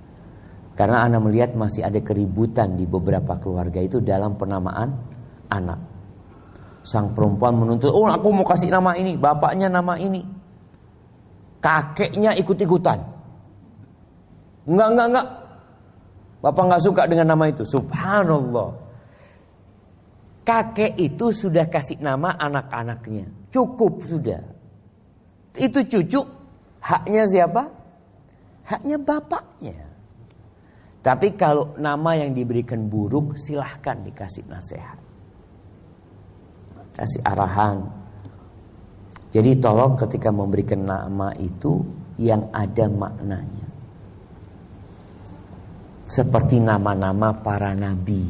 Speaker 1: Karena anak melihat masih ada keributan di beberapa keluarga itu dalam penamaan anak. Sang perempuan menuntut, oh aku mau kasih nama ini, bapaknya nama ini. Kakeknya ikut-ikutan. Enggak, enggak, enggak. Bapak enggak suka dengan nama itu. Subhanallah. Kakek itu sudah kasih nama anak-anaknya. Cukup sudah. Itu cucu haknya siapa? Haknya bapaknya. Tapi kalau nama yang diberikan buruk silahkan dikasih nasihat. Kasih arahan. Jadi tolong ketika memberikan nama itu yang ada maknanya. Seperti nama-nama para nabi.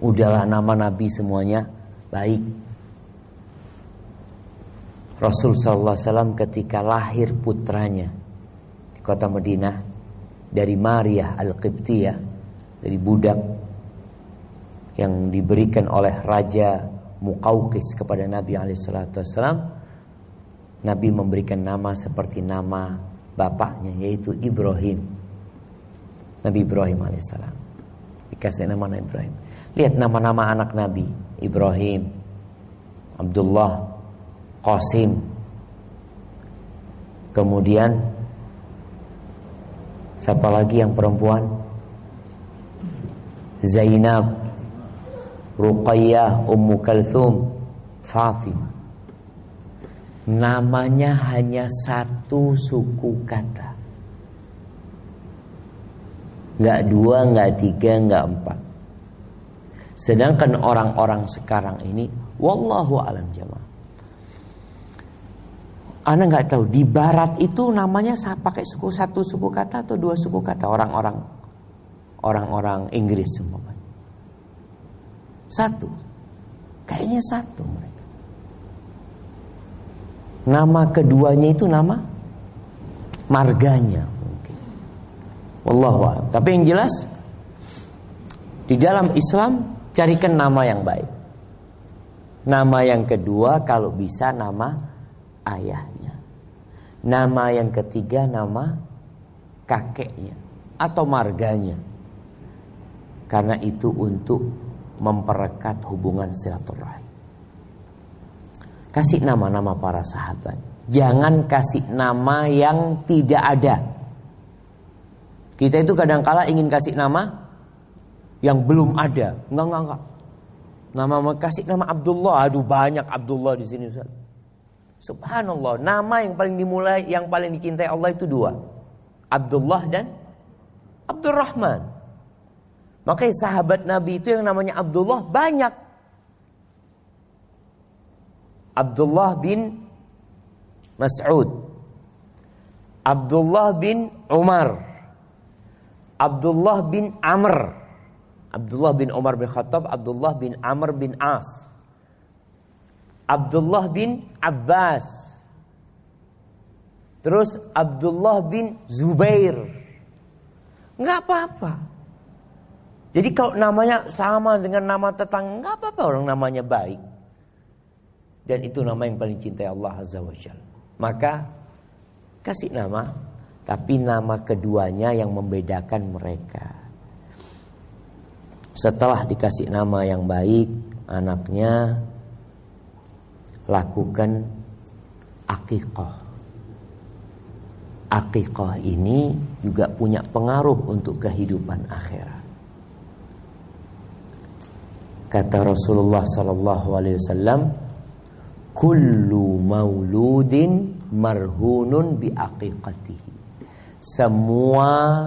Speaker 1: Udahlah nama nabi semuanya baik. Rasul sallallahu alaihi wasallam ketika lahir putranya di kota Madinah dari Maria Al-Qibtiyah dari budak yang diberikan oleh raja Muqawqis kepada Nabi Alaihissalam Nabi memberikan nama seperti nama bapaknya yaitu Ibrahim. Nabi Ibrahim Alaihissalam. Dikasih nama Nabi Ibrahim. Lihat nama-nama anak Nabi. Ibrahim Abdullah Qasim. Kemudian Siapa lagi yang perempuan? Zainab, Ruqayyah, Ummu Kalthum, Fatimah. Namanya hanya satu suku kata. Nggak dua, nggak tiga, nggak empat. Sedangkan orang-orang sekarang ini, wallahu alam jamaah. Anda nggak tahu di Barat itu namanya pakai suku satu suku kata atau dua suku kata orang-orang orang-orang Inggris semua. Satu, kayaknya satu mereka. Nama keduanya itu nama marganya mungkin. Wallahu Tapi yang jelas di dalam Islam carikan nama yang baik. Nama yang kedua kalau bisa nama ayahnya. Nama yang ketiga nama kakeknya atau marganya. Karena itu untuk memperekat hubungan silaturahim. Kasih nama-nama para sahabat. Jangan kasih nama yang tidak ada. Kita itu kadang-kala ingin kasih nama yang belum ada. Enggak, enggak, enggak. Nama kasih nama Abdullah. Aduh banyak Abdullah di sini Ustaz. Subhanallah, nama yang paling dimulai, yang paling dicintai Allah itu dua. Abdullah dan Abdurrahman. Makanya sahabat Nabi itu yang namanya Abdullah banyak. Abdullah bin Mas'ud. Abdullah bin Umar. Abdullah bin Amr. Abdullah bin Umar bin Khattab, Abdullah bin Amr bin As. Abdullah bin Abbas. Terus Abdullah bin Zubair. Nggak apa-apa. Jadi kalau namanya sama dengan nama tetangga, nggak apa-apa orang namanya baik. Dan itu nama yang paling cintai Allah Azza wa Jal. Maka kasih nama, tapi nama keduanya yang membedakan mereka. Setelah dikasih nama yang baik, anaknya lakukan akikah. Akikah ini juga punya pengaruh untuk kehidupan akhirat. Kata Rasulullah sallallahu alaihi wasallam, "Kullu mauludin marhunun bi aqiqatihi." Semua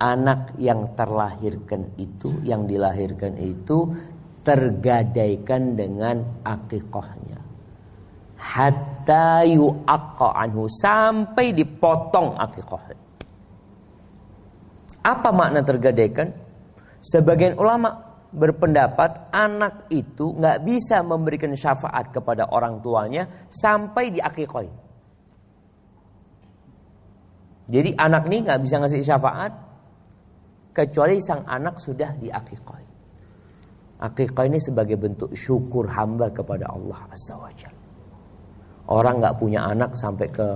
Speaker 1: anak yang terlahirkan itu, yang dilahirkan itu tergadaikan dengan akikahnya hatta yu'aqqa anhu sampai dipotong akikah. Apa makna tergadaikan? Sebagian ulama berpendapat anak itu nggak bisa memberikan syafaat kepada orang tuanya sampai di akikah. Jadi anak ini nggak bisa ngasih syafaat kecuali sang anak sudah di akikah. Akikah ini sebagai bentuk syukur hamba kepada Allah Azza wa Jalla. Orang nggak punya anak sampai ke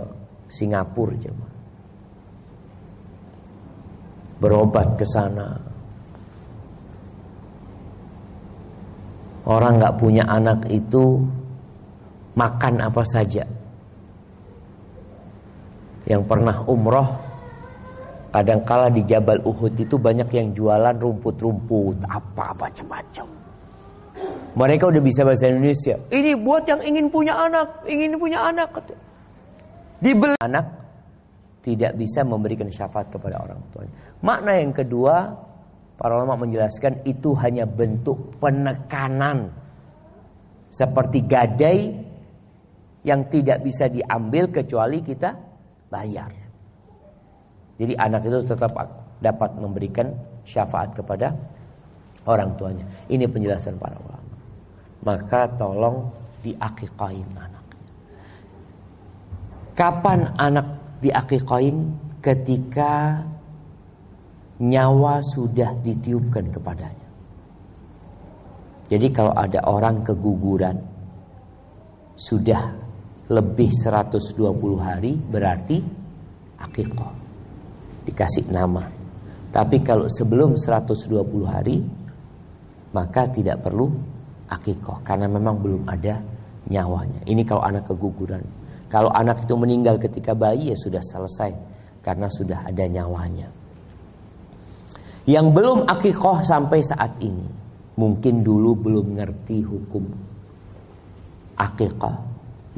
Speaker 1: Singapura cuma berobat ke sana. Orang nggak punya anak itu makan apa saja. Yang pernah umroh kadangkala di Jabal Uhud itu banyak yang jualan rumput-rumput apa-apa macam-macam. Mereka udah bisa bahasa Indonesia. Ini buat yang ingin punya anak, ingin punya anak. Dibeli anak tidak bisa memberikan syafaat kepada orang tuanya. Makna yang kedua, para ulama menjelaskan itu hanya bentuk penekanan seperti gadai yang tidak bisa diambil kecuali kita bayar. Jadi anak itu tetap dapat memberikan syafaat kepada orang tuanya. Ini penjelasan para ulama. Maka tolong diakikahin anak. Kapan anak diakikain ketika nyawa sudah ditiupkan kepadanya. Jadi kalau ada orang keguguran sudah lebih 120 hari berarti akikah. Dikasih nama. Tapi kalau sebelum 120 hari maka tidak perlu akikah karena memang belum ada nyawanya. Ini kalau anak keguguran. Kalau anak itu meninggal ketika bayi ya sudah selesai karena sudah ada nyawanya. Yang belum akikoh sampai saat ini mungkin dulu belum ngerti hukum akikoh.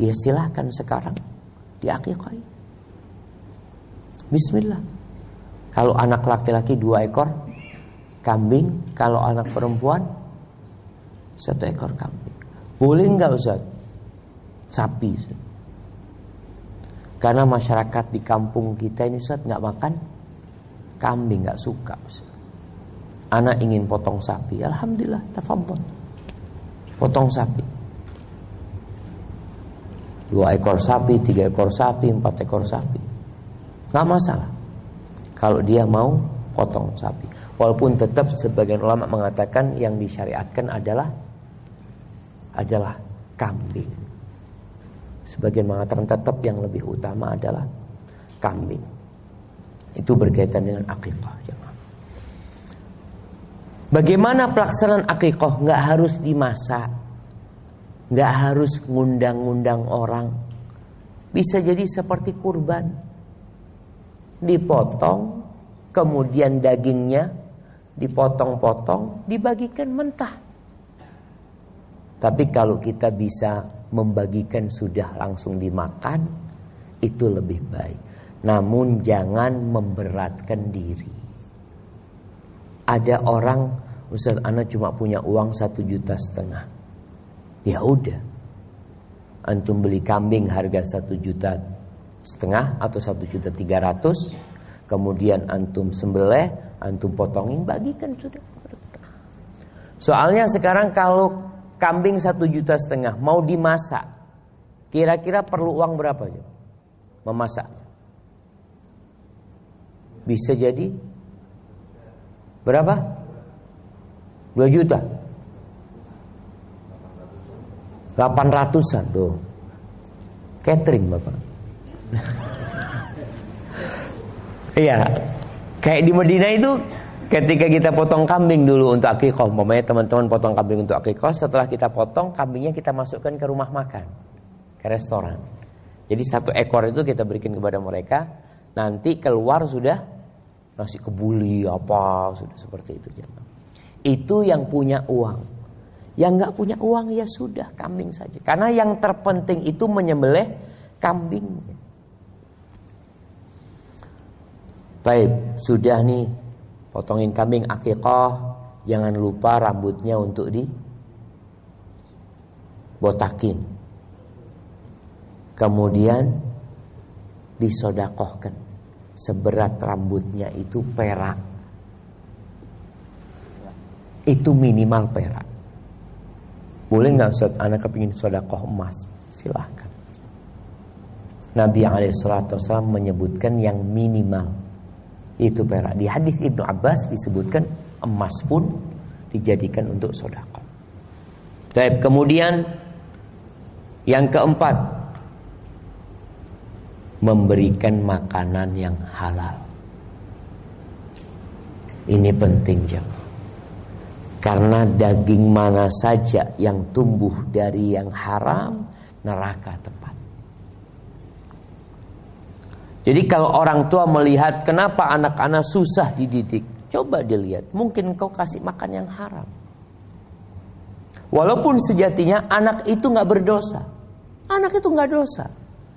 Speaker 1: Ya silahkan sekarang diakikohi. Bismillah. Kalau anak laki-laki dua ekor kambing, kalau anak perempuan satu ekor kambing. Boleh nggak Ustaz? Sapi. Ustaz. Karena masyarakat di kampung kita ini Ustaz nggak makan kambing, nggak suka Ustaz. Anak ingin potong sapi, alhamdulillah, tafadhol. Potong sapi. Dua ekor sapi, tiga ekor sapi, empat ekor sapi. Nggak masalah. Kalau dia mau potong sapi. Walaupun tetap sebagian ulama mengatakan yang disyariatkan adalah adalah kambing. Sebagian mengatakan tetap yang lebih utama adalah kambing. Itu berkaitan dengan akikah. Bagaimana pelaksanaan akikah? Nggak harus dimasak, nggak harus ngundang-ngundang orang. Bisa jadi seperti kurban, dipotong, kemudian dagingnya dipotong-potong, dibagikan mentah. Tapi kalau kita bisa membagikan sudah langsung dimakan itu lebih baik. Namun jangan memberatkan diri. Ada orang, Ustaz Ana cuma punya uang satu juta setengah. Ya udah, antum beli kambing harga satu juta setengah atau satu juta tiga ratus, kemudian antum sembelih, antum potongin, bagikan sudah. Soalnya sekarang kalau kambing satu juta setengah mau dimasak, kira-kira perlu uang berapa? Memasaknya. Bisa jadi berapa? Dua juta. Delapan ratusan tuh. Catering bapak. *laughs* Iya, kayak di Medina itu Ketika kita potong kambing dulu untuk akikoh, umpamanya teman-teman potong kambing untuk akikoh, setelah kita potong kambingnya kita masukkan ke rumah makan, ke restoran. Jadi satu ekor itu kita berikan kepada mereka, nanti keluar sudah nasi kebuli apa sudah seperti itu. Itu yang punya uang. Yang nggak punya uang ya sudah kambing saja. Karena yang terpenting itu menyembelih kambingnya. Baik, sudah nih potongin kambing akikah jangan lupa rambutnya untuk di botakin. Kemudian disodakohkan. Seberat rambutnya itu perak. Itu minimal perak. Boleh nggak Ustaz? Anak kepingin sodakoh emas. Silahkan. Nabi SAW menyebutkan yang minimal itu perak. Di hadis Ibnu Abbas disebutkan emas pun dijadikan untuk sodako. Baik, kemudian yang keempat memberikan makanan yang halal. Ini penting jemaah. Karena daging mana saja yang tumbuh dari yang haram neraka tempat. Jadi kalau orang tua melihat kenapa anak-anak susah dididik, coba dilihat, mungkin kau kasih makan yang haram. Walaupun sejatinya anak itu nggak berdosa, anak itu nggak dosa,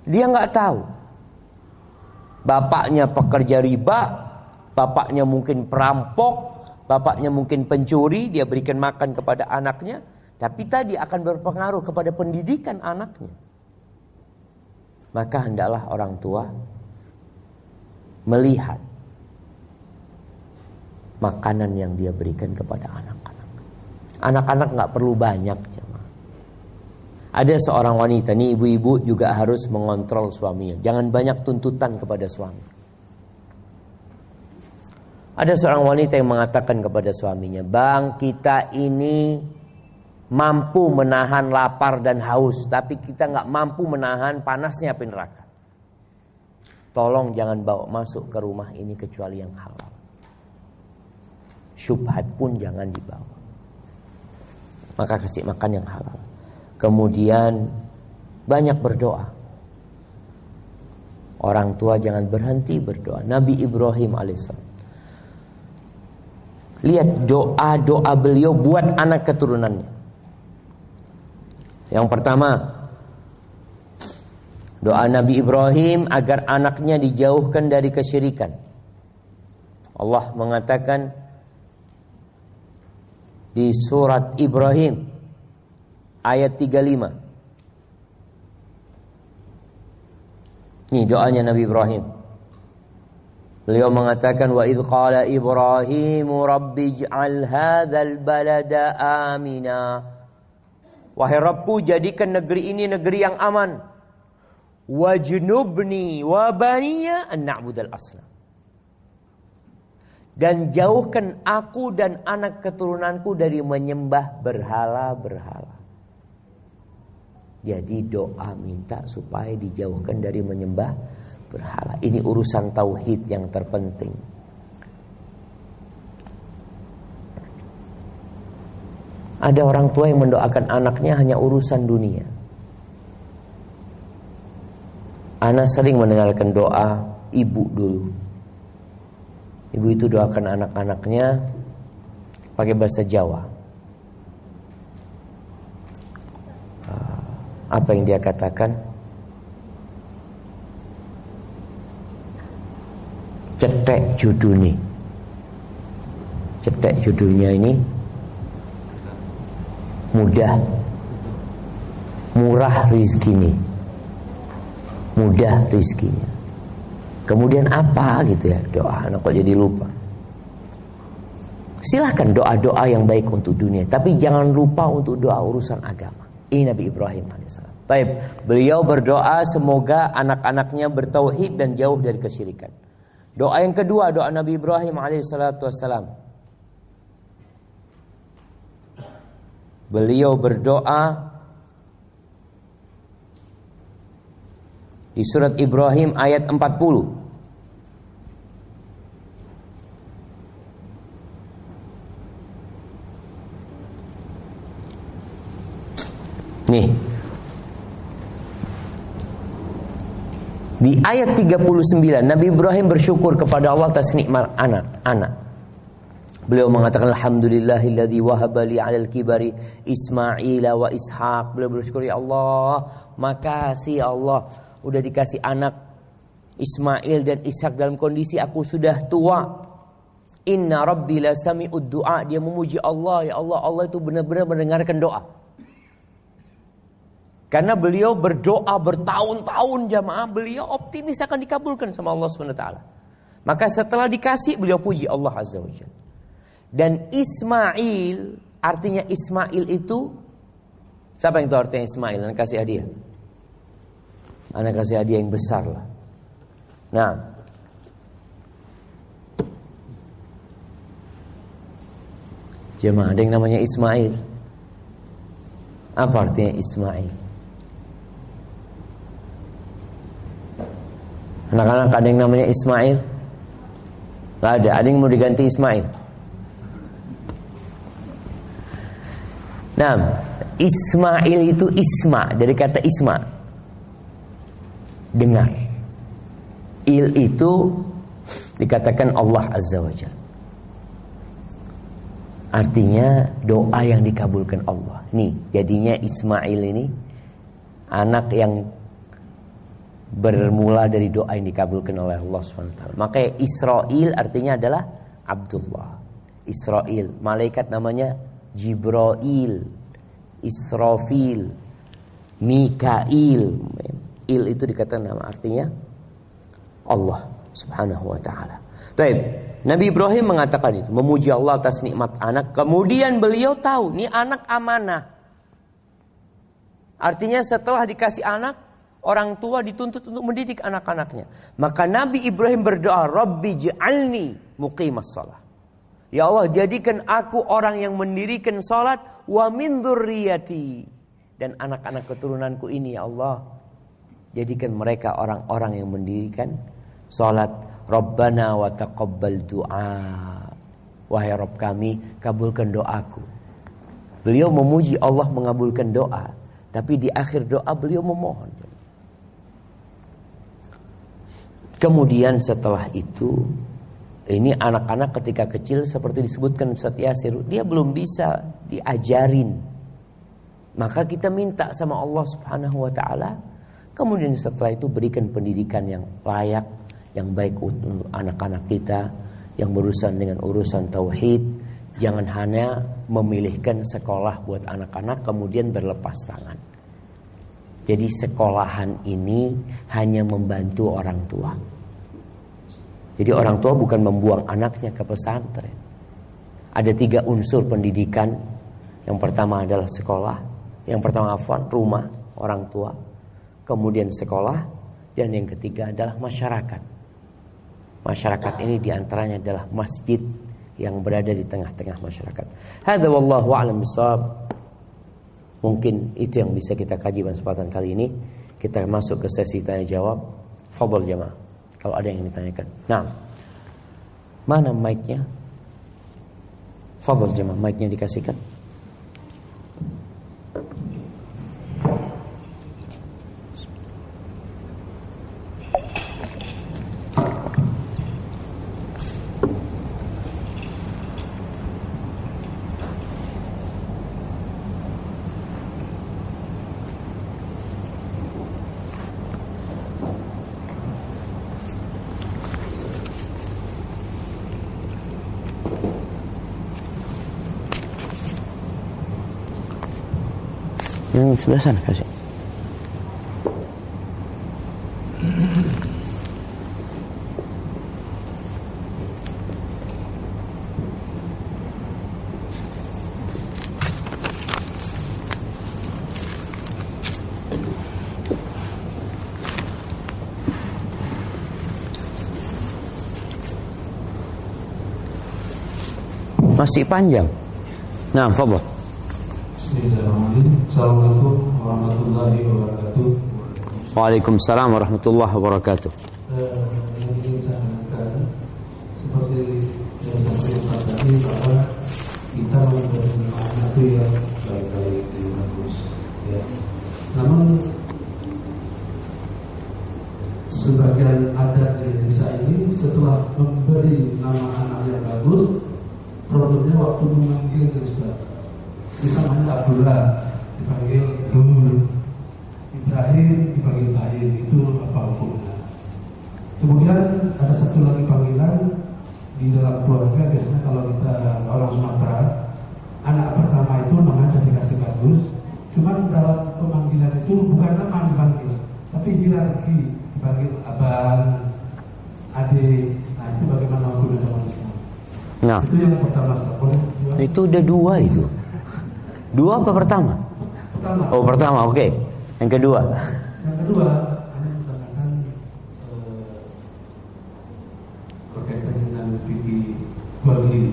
Speaker 1: dia nggak tahu. Bapaknya pekerja riba, bapaknya mungkin perampok, bapaknya mungkin pencuri, dia berikan makan kepada anaknya, tapi tadi akan berpengaruh kepada pendidikan anaknya. Maka hendaklah orang tua melihat makanan yang dia berikan kepada anak-anak. Anak-anak nggak perlu banyak. Ada seorang wanita, nih ibu-ibu juga harus mengontrol suaminya. Jangan banyak tuntutan kepada suami. Ada seorang wanita yang mengatakan kepada suaminya, Bang kita ini mampu menahan lapar dan haus, tapi kita nggak mampu menahan panasnya api neraka. Tolong jangan bawa masuk ke rumah ini kecuali yang halal. Syubhat pun jangan dibawa. Maka kasih makan yang halal. Kemudian banyak berdoa. Orang tua jangan berhenti berdoa. Nabi Ibrahim alaihissalam. Lihat doa-doa beliau buat anak keturunannya. Yang pertama, doa Nabi Ibrahim agar anaknya dijauhkan dari kesyirikan. Allah mengatakan di surat Ibrahim ayat 35. Ini doanya Nabi Ibrahim. Beliau mengatakan wa idh qala Ibrahim rabbi ij'al hadzal balada amina. Wahai Rabbku jadikan negeri ini negeri yang aman. Wajnubni wa baniya an na'budal asnam dan jauhkan aku dan anak keturunanku dari menyembah berhala-berhala. Jadi doa minta supaya dijauhkan dari menyembah berhala. Ini urusan tauhid yang terpenting. Ada orang tua yang mendoakan anaknya hanya urusan dunia. Anak sering mendengarkan doa ibu dulu. Ibu itu doakan anak-anaknya pakai bahasa Jawa. Ah, apa yang dia katakan? Cetek judulnya. Cetek judulnya ini mudah murah rizkinya mudah rizkinya Kemudian apa gitu ya doa anak kok jadi lupa. Silahkan doa-doa yang baik untuk dunia, tapi jangan lupa untuk doa urusan agama. Ini Nabi Ibrahim alaihissalam. Taib, beliau berdoa semoga anak-anaknya bertauhid dan jauh dari kesyirikan. Doa yang kedua doa Nabi Ibrahim alaihissalam. Beliau berdoa Di surat Ibrahim ayat 40 Nih. Di ayat 39 Nabi Ibrahim bersyukur kepada Allah atas nikmat anak anak. Beliau mengatakan alhamdulillahilladzi wahaba li 'alal kibari Ismail wa Ishaq. Beliau bersyukur ya Allah, makasih ya Allah udah dikasih anak Ismail dan Ishak dalam kondisi aku sudah tua. Inna rabbi la du'a. Dia memuji Allah, ya Allah, Allah itu benar-benar mendengarkan doa. Karena beliau berdoa bertahun-tahun jamaah, beliau optimis akan dikabulkan sama Allah SWT. Maka setelah dikasih, beliau puji Allah Azza wa Dan Ismail, artinya Ismail itu, siapa yang tahu artinya Ismail? Dan kasih hadiah. Anak kasih hadiah yang besar lah. Nah, Jemaah ada yang namanya Ismail. Apa artinya Ismail? Anak-anak ada yang namanya Ismail? Gak ada. Ada yang mau diganti Ismail? Nah, Ismail itu Isma dari kata Isma dengar. Il itu dikatakan Allah Azza wa Jalla. Artinya doa yang dikabulkan Allah. Nih, jadinya Ismail ini anak yang bermula dari doa yang dikabulkan oleh Allah SWT. Maka Israel artinya adalah Abdullah. Israel, malaikat namanya Jibril, Israfil, Mikail. Il itu dikatakan nama artinya Allah Subhanahu wa taala. Baik, Nabi Ibrahim mengatakan itu, memuji Allah atas nikmat anak. Kemudian beliau tahu, ini anak amanah. Artinya setelah dikasih anak, orang tua dituntut untuk mendidik anak-anaknya. Maka Nabi Ibrahim berdoa, Rabbi ja'alni muqimas salat. Ya Allah jadikan aku orang yang mendirikan salat wa min dan anak-anak keturunanku ini ya Allah jadikan mereka orang-orang yang mendirikan salat Rabbana wa taqabbal du'a. Wahai Rabb kami kabulkan doaku. Beliau memuji Allah mengabulkan doa. Tapi di akhir doa beliau memohon. Kemudian setelah itu ini anak-anak ketika kecil seperti disebutkan Ustaz Yasir, dia belum bisa diajarin. Maka kita minta sama Allah Subhanahu wa taala, kemudian setelah itu berikan pendidikan yang layak, yang baik untuk anak-anak kita yang berurusan dengan urusan tauhid. Jangan hanya memilihkan sekolah buat anak-anak kemudian berlepas tangan. Jadi sekolahan ini hanya membantu orang tua. Jadi orang tua bukan membuang anaknya ke pesantren. Ada tiga unsur pendidikan. Yang pertama adalah sekolah. Yang pertama afwan, rumah, orang tua. Kemudian sekolah. Dan yang ketiga adalah masyarakat. Masyarakat ini di antaranya adalah masjid yang berada di tengah-tengah masyarakat. Hadza wallahu a'lam. Mungkin itu yang bisa kita kaji pada kesempatan kali ini. Kita masuk ke sesi tanya jawab. Fadhol jamaah. Kalau ada yang ditanyakan. Nah, mana mic-nya? Fadol jemaah, mic-nya dikasihkan. Yang sebelah sana kasih. Masih panjang. Nah, fadhil.
Speaker 2: Bismillahirrahmanirrahim. Assalamualaikum warahmatullahi wabarakatuh.
Speaker 1: Waalaikumsalam warahmatullahi wabarakatuh.
Speaker 2: Eh, yang ingin saya tanyakan seperti yang saya sampaikan tadi bahwa kita memberi anak itu yang baik-baik yang bagus. Ya. Namun sebagian adat di desa ini setelah memberi nama anak yang bagus, problemnya waktu memanggil Ustaz bisa namanya Abdullah dipanggil Nur Ibrahim dipanggil Bahir itu apa hukumnya kemudian ada satu lagi panggilan di dalam keluarga biasanya kalau kita orang Sumatera anak pertama itu namanya dikasih bagus cuman dalam pemanggilan itu bukan nama dipanggil tapi hierarki dipanggil abang adik nah itu bagaimana hukumnya dalam Islam
Speaker 1: Nah,
Speaker 2: itu yang pertama boleh
Speaker 1: itu udah dua itu. Dua apa pertama?
Speaker 2: pertama
Speaker 1: Oh pertama, oke. Yang kedua.
Speaker 2: Yang kedua, Anda mengatakan eh, berkaitan dengan fikih jual beli.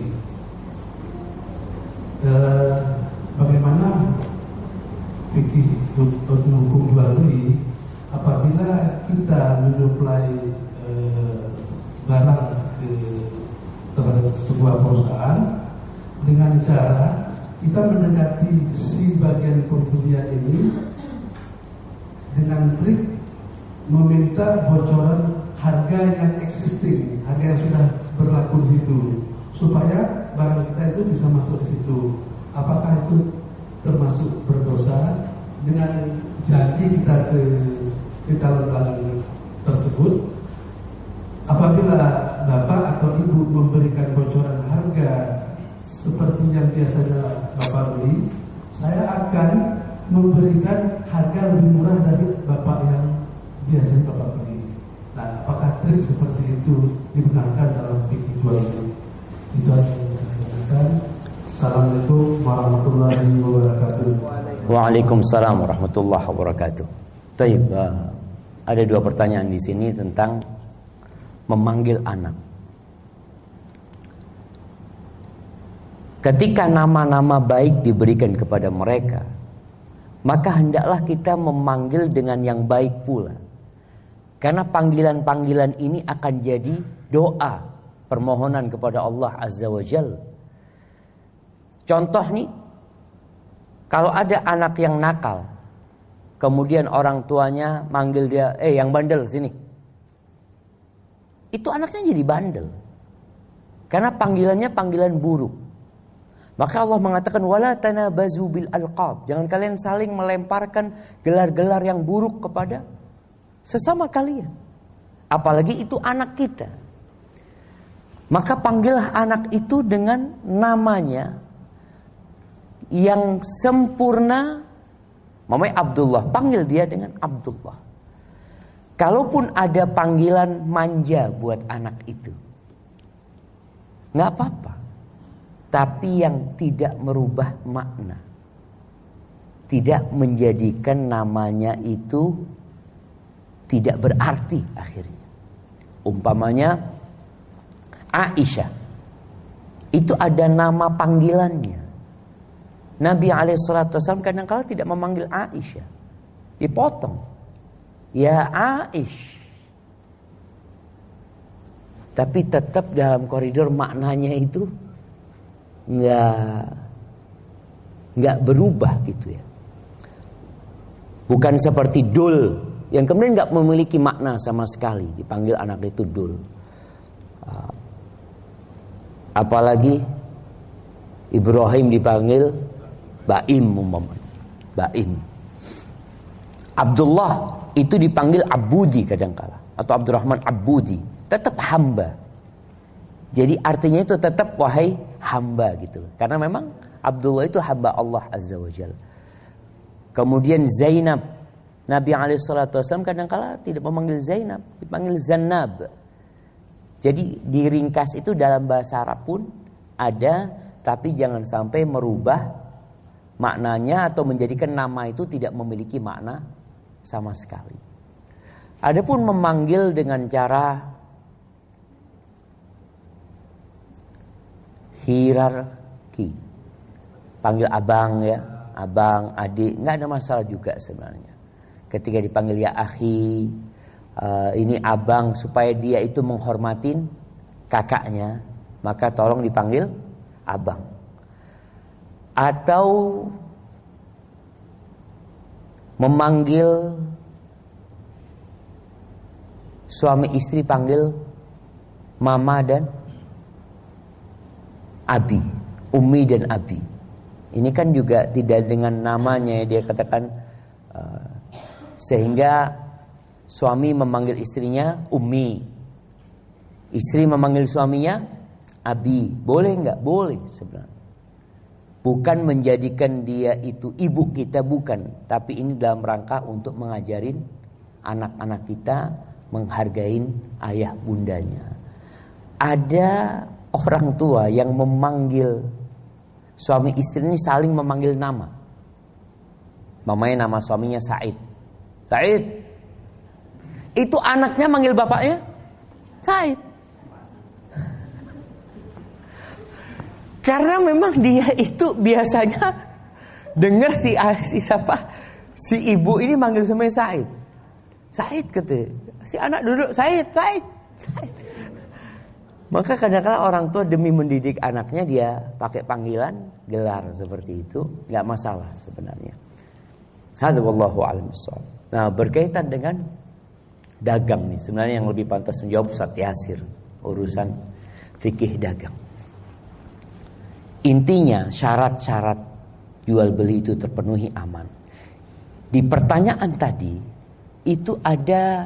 Speaker 2: Eh, bagaimana fikih untuk hukum jual beli apabila kita menyuplai eh, barang ke terhadap sebuah perusahaan dengan cara kita mendekati si bagian pembelian ini dengan trik meminta bocoran harga yang existing, harga yang sudah berlaku di situ, supaya barang kita itu bisa masuk di situ. Apakah itu termasuk berdosa dengan janji kita ke ke calon pelanggan apabila bapak atau ibu memberikan bocoran harga seperti yang biasanya bapak beli, saya akan memberikan harga lebih murah dari bapak yang biasanya bapak beli. Nah, apakah trik seperti itu dibenarkan dalam fikih jual beli? Itu yang. Assalamualaikum warahmatullahi wabarakatuh.
Speaker 1: Waalaikumsalam warahmatullahi wabarakatuh. Taib, uh, ada dua pertanyaan di sini tentang memanggil anak. Ketika nama-nama baik diberikan kepada mereka, maka hendaklah kita memanggil dengan yang baik pula. Karena panggilan-panggilan ini akan jadi doa permohonan kepada Allah Azza wa Jalla Contoh nih, kalau ada anak yang nakal, kemudian orang tuanya manggil dia, eh yang bandel sini. Itu anaknya jadi bandel. Karena panggilannya panggilan buruk. Maka Allah mengatakan wala tanabazu bil alqab. Jangan kalian saling melemparkan gelar-gelar yang buruk kepada sesama kalian. Apalagi itu anak kita. Maka panggillah anak itu dengan namanya yang sempurna Mamanya Abdullah. Panggil dia dengan Abdullah. Kalaupun ada panggilan manja buat anak itu nggak apa-apa. Tapi yang tidak merubah makna Tidak menjadikan namanya itu Tidak berarti akhirnya. Umpamanya Aisyah Itu ada nama panggilannya Nabi Alaihissalam kadang-kala tidak memanggil Aisyah. Dipotong. Ya Aish. Tapi tetap dalam koridor maknanya itu nggak nggak berubah gitu ya. Bukan seperti dul yang kemudian nggak memiliki makna sama sekali dipanggil anak itu dul. Apalagi Ibrahim dipanggil Baim umpamanya. Baim. Abdullah itu dipanggil Abudi kadangkala atau Abdurrahman Abudi, tetap hamba. Jadi artinya itu tetap wahai hamba gitu. Karena memang Abdullah itu hamba Allah Azza wa Jalla. Kemudian Zainab Nabi Alaihissalam kadangkala tidak memanggil Zainab, dipanggil Zanab. Jadi diringkas itu dalam bahasa Arab pun ada, tapi jangan sampai merubah maknanya atau menjadikan nama itu tidak memiliki makna sama sekali. Adapun memanggil dengan cara hierarki. Panggil abang ya, abang, adik, nggak ada masalah juga sebenarnya. Ketika dipanggil ya akhi, uh, ini abang supaya dia itu menghormatin kakaknya, maka tolong dipanggil abang atau memanggil suami istri panggil mama dan abi, umi dan abi. Ini kan juga tidak dengan namanya dia katakan uh, sehingga suami memanggil istrinya umi, istri memanggil suaminya abi. Boleh nggak? Boleh sebenarnya. Bukan menjadikan dia itu ibu kita bukan, tapi ini dalam rangka untuk mengajarin anak-anak kita menghargai ayah bundanya. Ada orang tua yang memanggil suami istri ini saling memanggil nama. Mamanya nama suaminya Said. Said. Itu anaknya manggil bapaknya Said. Karena memang dia itu biasanya dengar si si siapa si ibu ini manggil sama Said. Said kata. Si anak duduk Said, Said, Said. Maka kadang-kadang orang tua demi mendidik anaknya dia pakai panggilan gelar seperti itu, nggak masalah sebenarnya. Hadza wallahu a'lam Nah, berkaitan dengan dagang nih, sebenarnya yang lebih pantas menjawab Ustaz Yasir urusan fikih dagang. Intinya syarat-syarat jual beli itu terpenuhi aman. Di pertanyaan tadi itu ada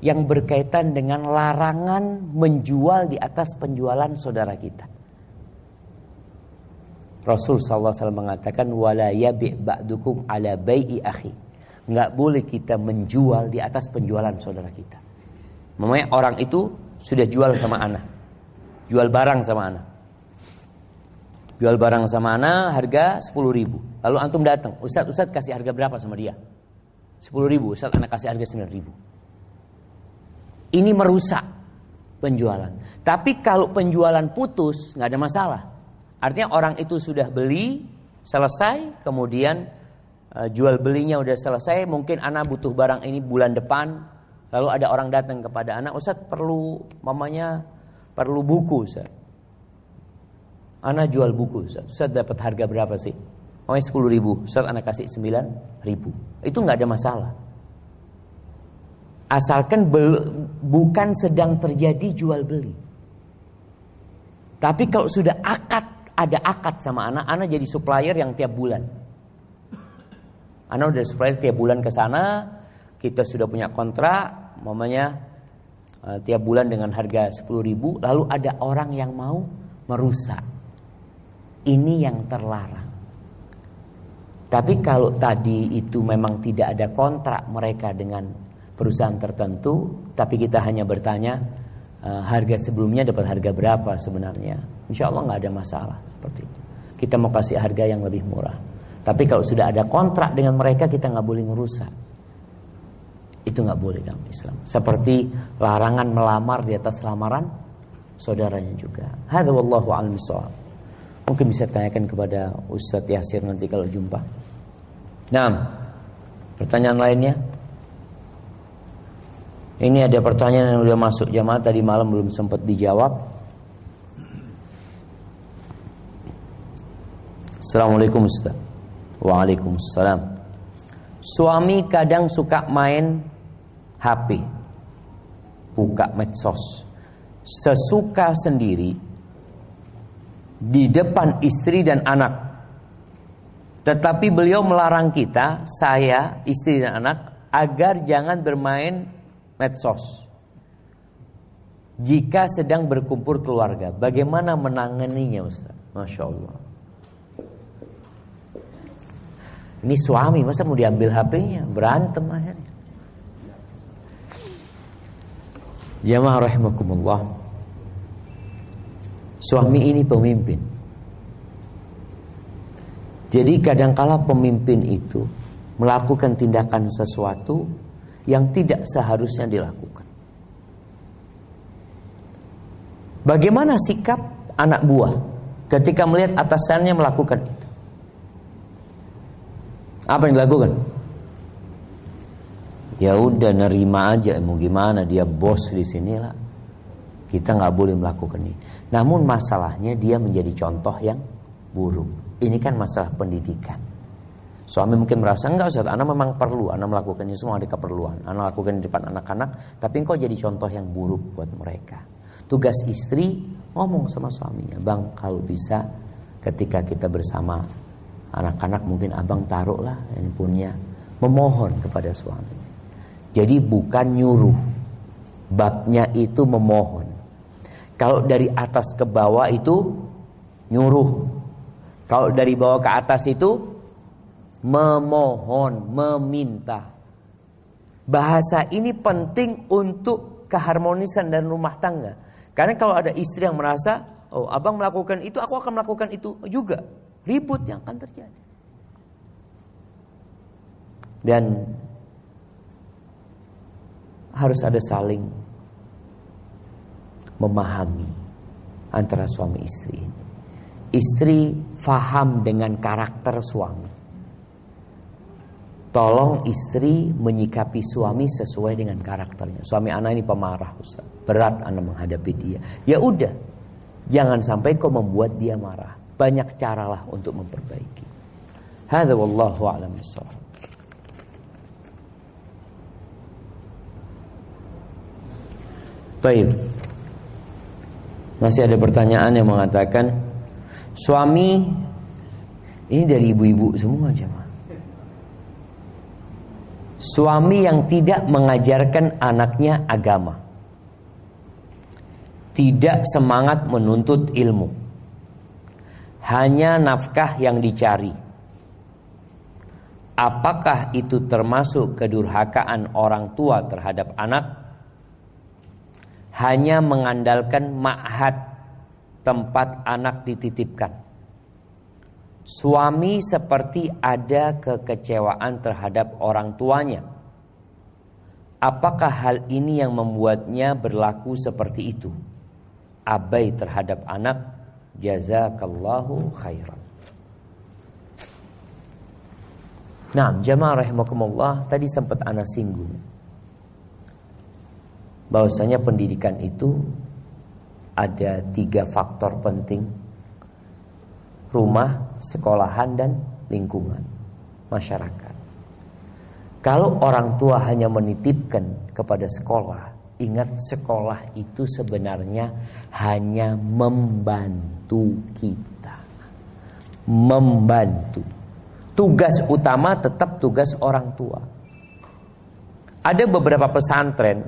Speaker 1: yang berkaitan dengan larangan menjual di atas penjualan saudara kita. Rasul SAW mengatakan wala yabi ba'dukum ala bai'i akhi. Enggak boleh kita menjual di atas penjualan saudara kita. Memangnya orang itu sudah jual sama anak. Jual barang sama anak. Jual barang sama anak harga 10 ribu. Lalu antum datang, Ustaz, Ustaz kasih harga berapa sama dia? 10 ribu, Ustaz anak kasih harga 9 ribu. Ini merusak penjualan. Tapi kalau penjualan putus nggak ada masalah. Artinya orang itu sudah beli selesai, kemudian jual belinya udah selesai. Mungkin anak butuh barang ini bulan depan. Lalu ada orang datang kepada anak, Ustaz perlu mamanya perlu buku Ustaz. Anak jual buku Ustaz. Ustaz dapat harga berapa sih? Mamanya 10 ribu. Ustaz anak kasih 9 ribu. Itu nggak ada masalah. Asalkan bukan sedang terjadi jual beli. Tapi kalau sudah akad, ada akad sama anak, anak jadi supplier yang tiap bulan. Anak udah supplier tiap bulan ke sana, kita sudah punya kontrak, mamanya uh, tiap bulan dengan harga 10 ribu, lalu ada orang yang mau merusak. Ini yang terlarang. Tapi kalau tadi itu memang tidak ada kontrak mereka dengan perusahaan tertentu, tapi kita hanya bertanya uh, harga sebelumnya dapat harga berapa sebenarnya. Insya Allah nggak ada masalah seperti itu. Kita mau kasih harga yang lebih murah. Tapi kalau sudah ada kontrak dengan mereka kita nggak boleh ngerusak. Itu nggak boleh dalam Islam. Seperti larangan melamar di atas lamaran saudaranya juga. Hadza wallahu a'lam Mungkin bisa tanyakan kepada Ustadz Yasir nanti kalau jumpa. Nah, pertanyaan lainnya? Ini ada pertanyaan yang sudah masuk jamaah tadi malam belum sempat dijawab. Assalamualaikum Ustaz. Waalaikumsalam. Suami kadang suka main HP. Buka medsos. Sesuka sendiri di depan istri dan anak. Tetapi beliau melarang kita, saya, istri dan anak agar jangan bermain medsos. Jika sedang berkumpul keluarga, bagaimana menanganinya Ustaz? Masya Allah. Ini suami, masa mau diambil HP-nya? Berantem akhirnya. Jamaah rahimakumullah. Suami ini pemimpin. Jadi kadangkala pemimpin itu melakukan tindakan sesuatu yang tidak seharusnya dilakukan. Bagaimana sikap anak buah ketika melihat atasannya melakukan itu? Apa yang dilakukan? Ya udah nerima aja, mau gimana dia bos di sini lah. Kita nggak boleh melakukan ini. Namun masalahnya dia menjadi contoh yang buruk. Ini kan masalah pendidikan. Suami mungkin merasa enggak Ustaz, anak memang perlu, anak melakukan ini semua ada keperluan. Anak lakukan di depan anak-anak, tapi engkau jadi contoh yang buruk buat mereka. Tugas istri ngomong sama suaminya, "Bang, kalau bisa ketika kita bersama anak-anak mungkin Abang taruhlah handphonenya." Memohon kepada suami. Jadi bukan nyuruh. Babnya itu memohon. Kalau dari atas ke bawah itu nyuruh. Kalau dari bawah ke atas itu memohon, meminta. Bahasa ini penting untuk keharmonisan dan rumah tangga. Karena kalau ada istri yang merasa, oh abang melakukan itu, aku akan melakukan itu juga. Ribut yang akan terjadi. Dan harus ada saling memahami antara suami istri ini. Istri faham dengan karakter suami. Tolong istri menyikapi suami sesuai dengan karakternya. Suami anak ini pemarah. Berat anak menghadapi dia. Ya udah, jangan sampai kau membuat dia marah. Banyak caralah untuk memperbaiki. Hadza wallahu a'lam Baik. Masih ada pertanyaan yang mengatakan suami ini dari ibu-ibu semua jemaah. Suami yang tidak mengajarkan anaknya agama. Tidak semangat menuntut ilmu. Hanya nafkah yang dicari. Apakah itu termasuk kedurhakaan orang tua terhadap anak? Hanya mengandalkan ma'had tempat anak dititipkan. Suami seperti ada kekecewaan terhadap orang tuanya. Apakah hal ini yang membuatnya berlaku seperti itu? Abai terhadap anak, jazakallahu khairan. Nah, jamaah rahimakumullah, tadi sempat ana singgung. Bahwasanya pendidikan itu ada tiga faktor penting rumah, sekolahan dan lingkungan masyarakat. Kalau orang tua hanya menitipkan kepada sekolah, ingat sekolah itu sebenarnya hanya membantu kita. Membantu. Tugas utama tetap tugas orang tua. Ada beberapa pesantren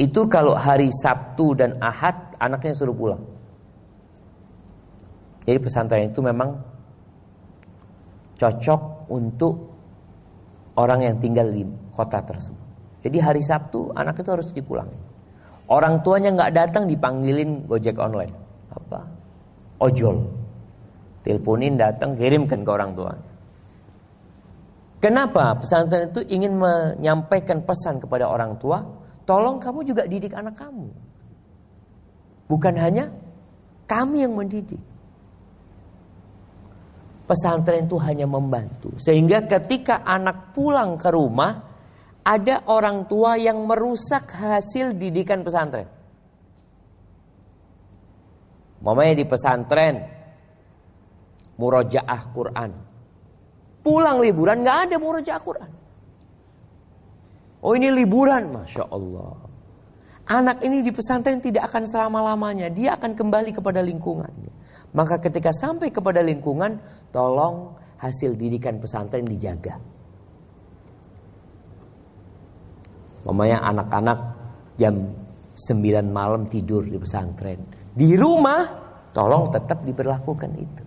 Speaker 1: itu kalau hari Sabtu dan Ahad anaknya suruh pulang. Jadi pesantren itu memang cocok untuk orang yang tinggal di kota tersebut. Jadi hari Sabtu anak itu harus dipulangi. Orang tuanya nggak datang dipanggilin gojek online. Apa? Ojol. Teleponin datang kirimkan ke orang tuanya. Kenapa pesantren itu ingin menyampaikan pesan kepada orang tua, tolong kamu juga didik anak kamu. Bukan hanya kami yang mendidik pesantren itu hanya membantu. Sehingga ketika anak pulang ke rumah, ada orang tua yang merusak hasil didikan pesantren. Mamanya di pesantren, murojaah Quran. Pulang liburan nggak ada murojaah Quran. Oh ini liburan, masya Allah. Anak ini di pesantren tidak akan selama-lamanya. Dia akan kembali kepada lingkungannya. Maka ketika sampai kepada lingkungan, tolong hasil didikan pesantren dijaga. Mamanya anak-anak jam 9 malam tidur di pesantren. Di rumah, tolong tetap diberlakukan itu.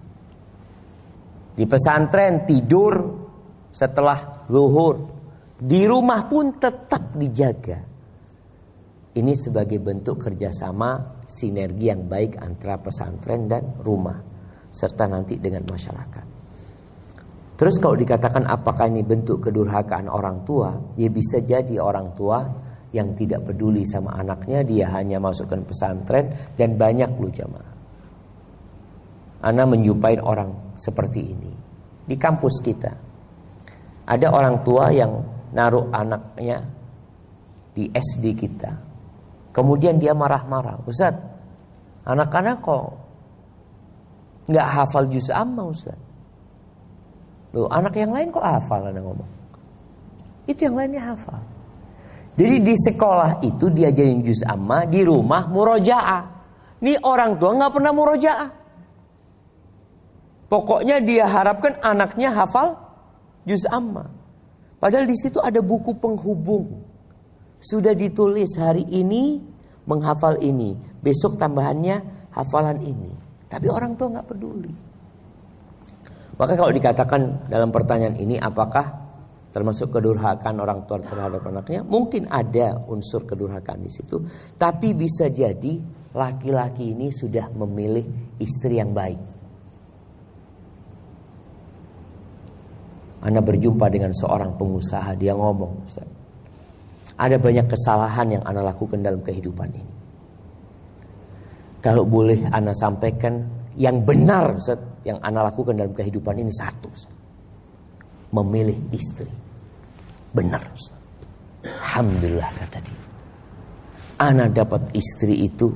Speaker 1: Di pesantren tidur setelah zuhur. Di rumah pun tetap dijaga. Ini sebagai bentuk kerjasama sinergi yang baik antara pesantren dan rumah serta nanti dengan masyarakat. Terus kalau dikatakan apakah ini bentuk kedurhakaan orang tua, ya bisa jadi orang tua yang tidak peduli sama anaknya, dia hanya masukkan pesantren dan banyak lu jamaah. Ana menjumpai orang seperti ini di kampus kita. Ada orang tua yang naruh anaknya di SD kita, Kemudian dia marah-marah. Ustaz, anak-anak kok nggak hafal juz amma Ustaz? Loh, anak yang lain kok hafal Anda ngomong? Itu yang lainnya hafal. Jadi di sekolah itu diajarin juz amma, di rumah murojaah. Ini orang tua nggak pernah murojaah. Pokoknya dia harapkan anaknya hafal juz amma. Padahal di situ ada buku penghubung. Sudah ditulis hari ini menghafal ini, besok tambahannya hafalan ini. Tapi orang tua nggak peduli. Maka kalau dikatakan dalam pertanyaan ini apakah termasuk kedurhakaan orang tua terhadap anaknya? Mungkin ada unsur kedurhakaan di situ, tapi bisa jadi laki-laki ini sudah memilih istri yang baik. Anda berjumpa dengan seorang pengusaha, dia ngomong, ada banyak kesalahan yang Anda lakukan dalam kehidupan ini. Kalau boleh Anda sampaikan yang benar yang Anda lakukan dalam kehidupan ini satu. Memilih istri. Benar. Alhamdulillah kata dia. Anda dapat istri itu.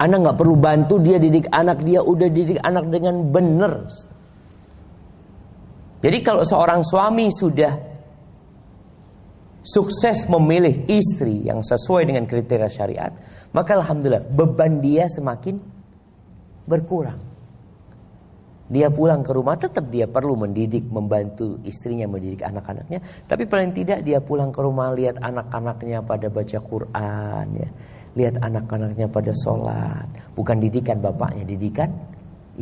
Speaker 1: Anda nggak perlu bantu dia didik anak dia udah didik anak dengan benar. Jadi kalau seorang suami sudah sukses memilih istri yang sesuai dengan kriteria syariat, maka alhamdulillah beban dia semakin berkurang. Dia pulang ke rumah tetap dia perlu mendidik, membantu istrinya mendidik anak-anaknya. Tapi paling tidak dia pulang ke rumah lihat anak-anaknya pada baca Quran ya. Lihat anak-anaknya pada sholat. Bukan didikan bapaknya, didikan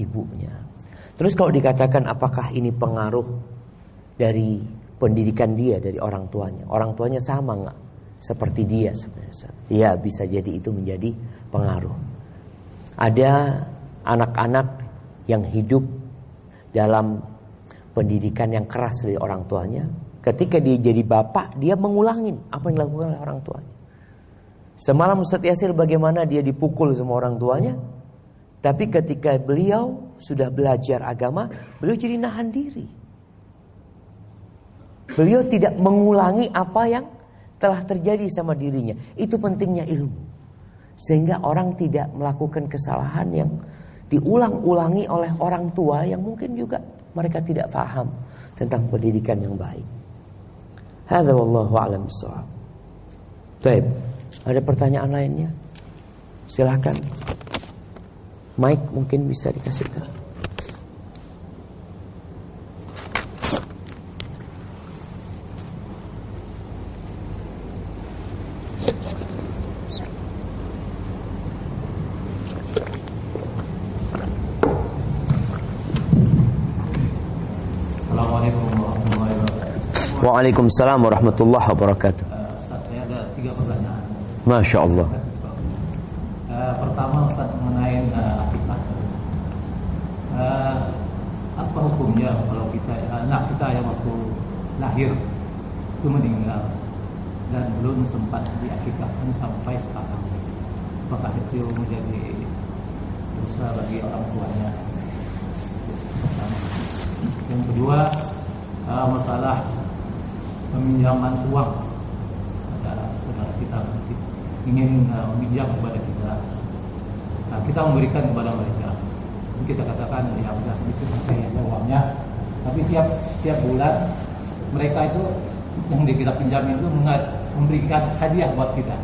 Speaker 1: ibunya. Terus kalau dikatakan apakah ini pengaruh dari pendidikan dia dari orang tuanya? Orang tuanya sama nggak? Seperti dia sebenarnya. Ya bisa jadi itu menjadi pengaruh. Ada anak-anak yang hidup dalam pendidikan yang keras dari orang tuanya, ketika dia jadi bapak, dia mengulangin apa yang dilakukan oleh orang tuanya. Semalam Ustaz Yasir bagaimana dia dipukul sama orang tuanya, tapi ketika beliau sudah belajar agama, beliau jadi nahan diri. Beliau tidak mengulangi apa yang telah terjadi sama dirinya. Itu pentingnya ilmu. Sehingga orang tidak melakukan kesalahan yang diulang-ulangi oleh orang tua yang mungkin juga mereka tidak faham tentang pendidikan yang baik. Hadza wallahu a'lam. Baik. Ada pertanyaan lainnya? Silahkan. Mike mungkin bisa dikasihkan. Waalaikumsalam warahmatullahi wabarakatuh.
Speaker 3: Ustaz, saya ada tiga pertanyaan.
Speaker 1: Masya Allah.
Speaker 3: Uh, pertama Ustaz mengenai uh, akikah. Uh, apa hukumnya kalau kita anak kita yang waktu lahir itu meninggal dan belum sempat diakikahkan sampai sekarang? Apakah itu menjadi dosa bagi orang tuanya? Yang kedua, uh, masalah peminjaman uang pada saudara kita ingin uh, meminjam kepada kita. Nah, kita memberikan kepada mereka. Jadi kita katakan ya udah itu ada uangnya. Tapi tiap tiap bulan mereka itu yang kita pinjam itu memberikan hadiah buat kita.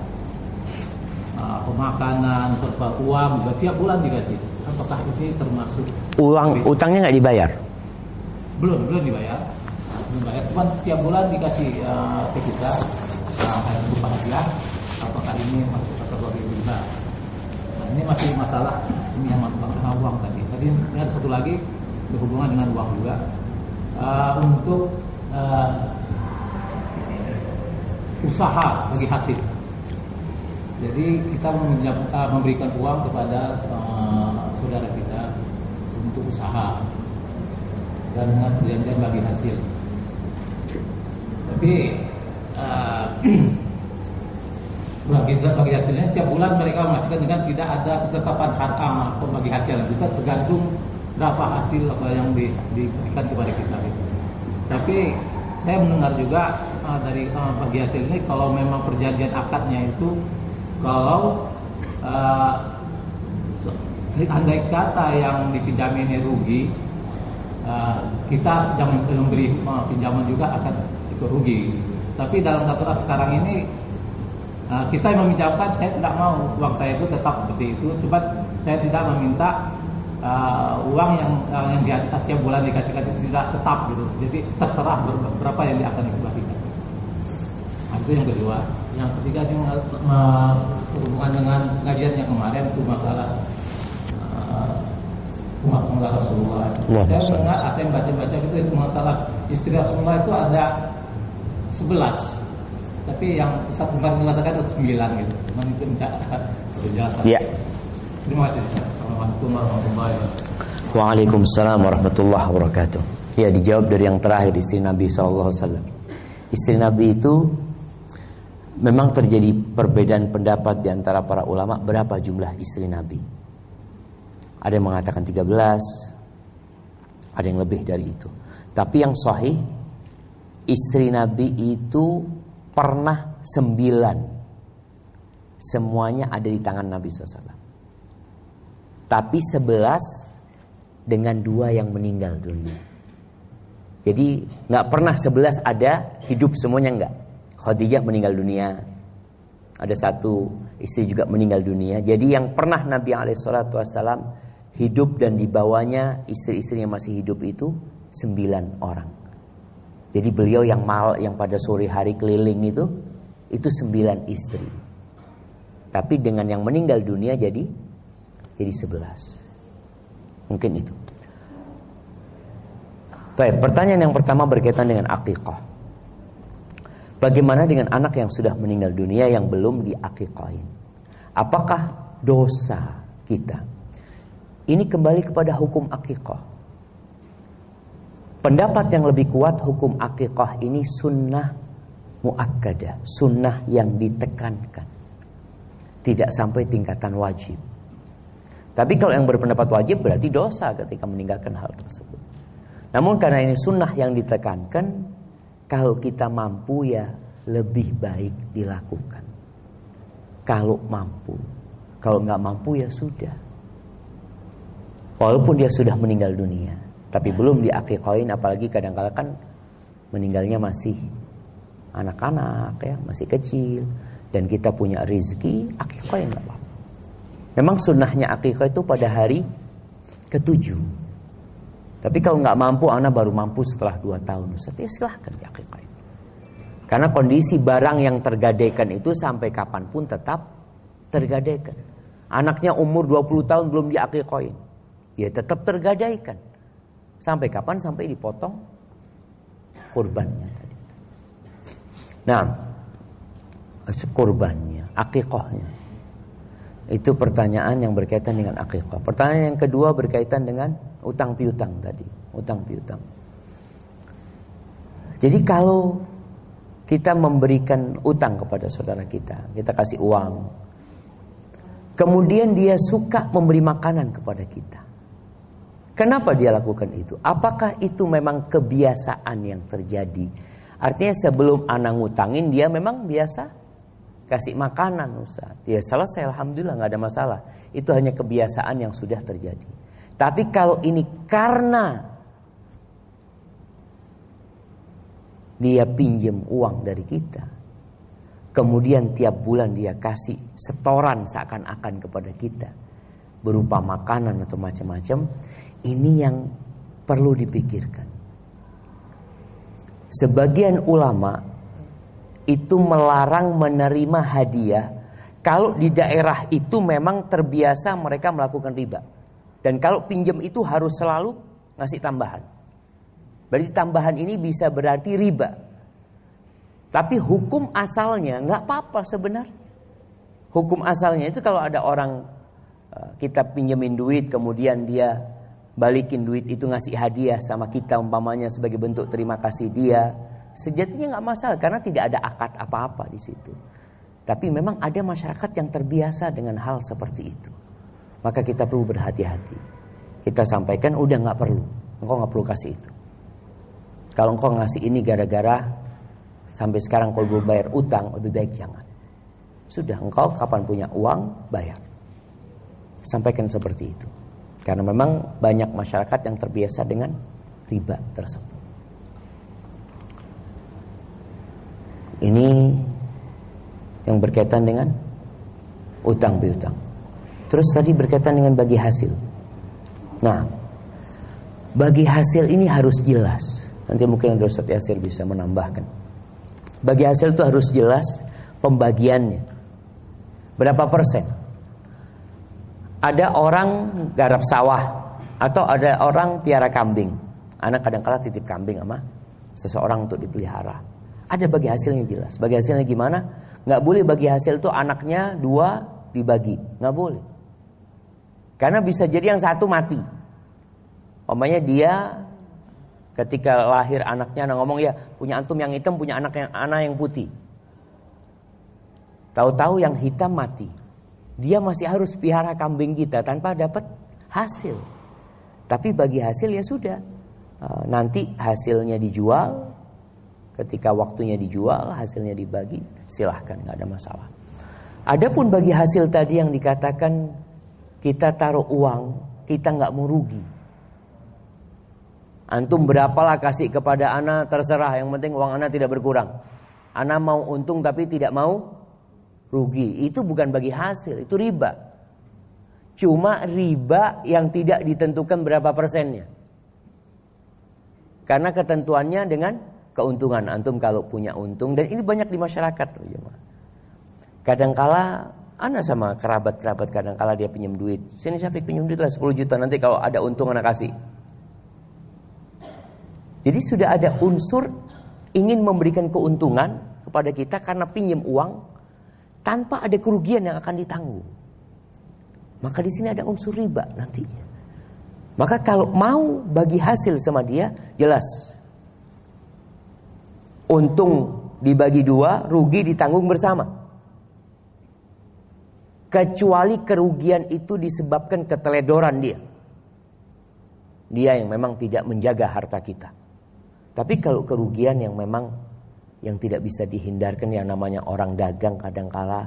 Speaker 3: Nah, pemakanan serta uang juga tiap bulan dikasih. Apakah ini termasuk
Speaker 1: uang utangnya nggak dibayar?
Speaker 3: Belum belum dibayar dibayar cuma tiap bulan dikasih ke kita uh, berupa hadiah apakah ini masuk kategori riba nah, ini masih masalah ini yang masalah uang tadi. Tadi ini ada satu lagi berhubungan dengan uang juga. Uh, untuk uh, usaha bagi hasil. Jadi kita memberikan uang kepada uh, saudara kita untuk usaha. Dan dengan perjanjian bagi hasil tapi uh, *clears throat* bagi bagi hasilnya tiap bulan mereka menghasilkan dengan tidak ada ketetapan harga atau bagi hasil juga tergantung berapa hasil apa yang di, diberikan kepada kita gitu. Tapi saya mendengar juga uh, dari uh, bagi hasil ini kalau memang perjanjian akadnya itu kalau uh, andai kata yang dipinjami ini rugi kita jangan memberi pinjaman juga akan itu rugi. Tapi dalam aturan sekarang ini uh, kita yang meminjamkan, saya tidak mau uang saya itu tetap seperti itu. Cuma saya tidak meminta uh, uang yang uh, yang di tiap bulan dikasihkan itu tidak tetap gitu. Jadi terserah berapa yang akan dikembalikan. Nah, itu yang kedua. Yang ketiga yang uh, berhubungan dengan ngajian yang kemarin itu masalah umat tangga Rasulullah. Saya mendengar, saya baca-baca itu, itu masalah istri Rasulullah itu ada sebelas. Tapi yang satu kemarin mengatakan itu sembilan gitu. Cuman itu minta penjelasan.
Speaker 1: Ya.
Speaker 3: Terima kasih Assalamualaikum warahmatullahi wabarakatuh.
Speaker 1: Waalaikumsalam warahmatullahi wabarakatuh. Ya dijawab dari yang terakhir istri Nabi SAW istri Nabi itu memang terjadi perbedaan pendapat di antara para ulama berapa jumlah istri Nabi. Ada yang mengatakan 13 ada yang lebih dari itu. Tapi yang sahih istri Nabi itu pernah sembilan. Semuanya ada di tangan Nabi SAW. Tapi sebelas dengan dua yang meninggal dunia. Jadi nggak pernah sebelas ada hidup semuanya nggak. Khadijah meninggal dunia. Ada satu istri juga meninggal dunia. Jadi yang pernah Nabi SAW hidup dan dibawanya istri-istri yang masih hidup itu sembilan orang. Jadi beliau yang mal yang pada sore hari keliling itu itu sembilan istri. Tapi dengan yang meninggal dunia jadi jadi sebelas. Mungkin itu. Baik, pertanyaan yang pertama berkaitan dengan akikah. Bagaimana dengan anak yang sudah meninggal dunia yang belum diakikahin? Apakah dosa kita? Ini kembali kepada hukum akikah. Pendapat yang lebih kuat hukum akikah ini sunnah muakkadah, sunnah yang ditekankan. Tidak sampai tingkatan wajib. Tapi kalau yang berpendapat wajib berarti dosa ketika meninggalkan hal tersebut. Namun karena ini sunnah yang ditekankan, kalau kita mampu ya lebih baik dilakukan. Kalau mampu, kalau nggak mampu ya sudah. Walaupun dia sudah meninggal dunia, tapi belum diakikoin, apalagi kadang-kadang kan meninggalnya masih anak-anak ya, masih kecil, dan kita punya rizki, akikoin apa-apa. Memang sunnahnya akikah itu pada hari ketujuh. Tapi kalau nggak mampu, anak baru mampu setelah dua tahun. Ustaz, ya silahkan diakikahin. Karena kondisi barang yang tergadaikan itu sampai kapan pun tetap tergadaikan. Anaknya umur 20 tahun belum diakikahin. Ya tetap tergadaikan. Sampai kapan? Sampai dipotong kurbannya tadi. Nah, kurbannya, akikahnya. Itu pertanyaan yang berkaitan dengan akikah. Pertanyaan yang kedua berkaitan dengan utang piutang tadi, utang piutang. Jadi kalau kita memberikan utang kepada saudara kita, kita kasih uang. Kemudian dia suka memberi makanan kepada kita. Kenapa dia lakukan itu? Apakah itu memang kebiasaan yang terjadi? Artinya sebelum anak ngutangin dia memang biasa kasih makanan Ustaz. Ya selesai Alhamdulillah nggak ada masalah. Itu hanya kebiasaan yang sudah terjadi. Tapi kalau ini karena dia pinjem uang dari kita. Kemudian tiap bulan dia kasih setoran seakan-akan kepada kita. Berupa makanan atau macam-macam. Ini yang perlu dipikirkan. Sebagian ulama itu melarang menerima hadiah kalau di daerah itu memang terbiasa mereka melakukan riba. Dan kalau pinjam itu harus selalu ngasih tambahan. Berarti tambahan ini bisa berarti riba. Tapi hukum asalnya nggak apa-apa sebenarnya. Hukum asalnya itu kalau ada orang kita pinjemin duit kemudian dia balikin duit itu ngasih hadiah sama kita umpamanya sebagai bentuk terima kasih dia Sejatinya nggak masalah karena tidak ada akad apa-apa di situ. Tapi memang ada masyarakat yang terbiasa dengan hal seperti itu. Maka kita perlu berhati-hati. Kita sampaikan udah nggak perlu, engkau nggak perlu kasih itu. Kalau engkau ngasih ini gara-gara sampai sekarang kalau belum bayar utang, lebih baik jangan. Sudah engkau kapan punya uang bayar. Sampaikan seperti itu. Karena memang banyak masyarakat yang terbiasa dengan riba tersebut. Ini yang berkaitan dengan utang piutang. Terus tadi berkaitan dengan bagi hasil. Nah, bagi hasil ini harus jelas. Nanti mungkin ada Ustaz Yasir bisa menambahkan. Bagi hasil itu harus jelas pembagiannya. Berapa persen? Ada orang garap sawah atau ada orang piara kambing. Anak kadang-kala titip kambing sama seseorang untuk dipelihara. Ada bagi hasilnya jelas. Bagi hasilnya gimana? Nggak boleh bagi hasil itu anaknya dua dibagi. Nggak boleh. Karena bisa jadi yang satu mati. Omanya dia ketika lahir anaknya nah ngomong ya punya antum yang hitam punya anak yang anak yang putih. Tahu-tahu yang hitam mati. Dia masih harus pihara kambing kita tanpa dapat hasil. Tapi bagi hasil ya sudah. Nanti hasilnya dijual, Ketika waktunya dijual, hasilnya dibagi, silahkan, nggak ada masalah. Adapun bagi hasil tadi yang dikatakan kita taruh uang, kita nggak mau rugi. Antum berapalah kasih kepada anak terserah, yang penting uang anak tidak berkurang. Anak mau untung tapi tidak mau rugi. Itu bukan bagi hasil, itu riba. Cuma riba yang tidak ditentukan berapa persennya. Karena ketentuannya dengan keuntungan. Antum kalau punya untung dan ini banyak di masyarakat. Kadangkala anak sama kerabat-kerabat kadangkala dia pinjam duit. Sini Syafiq pinjam duit lah 10 juta nanti kalau ada untung anak kasih. Jadi sudah ada unsur ingin memberikan keuntungan kepada kita karena pinjam uang tanpa ada kerugian yang akan ditanggung. Maka di sini ada unsur riba nantinya. Maka kalau mau bagi hasil sama dia, jelas. Untung dibagi dua, rugi ditanggung bersama. Kecuali kerugian itu disebabkan keteledoran dia. Dia yang memang tidak menjaga harta kita. Tapi kalau kerugian yang memang yang tidak bisa dihindarkan yang namanya orang dagang kadangkala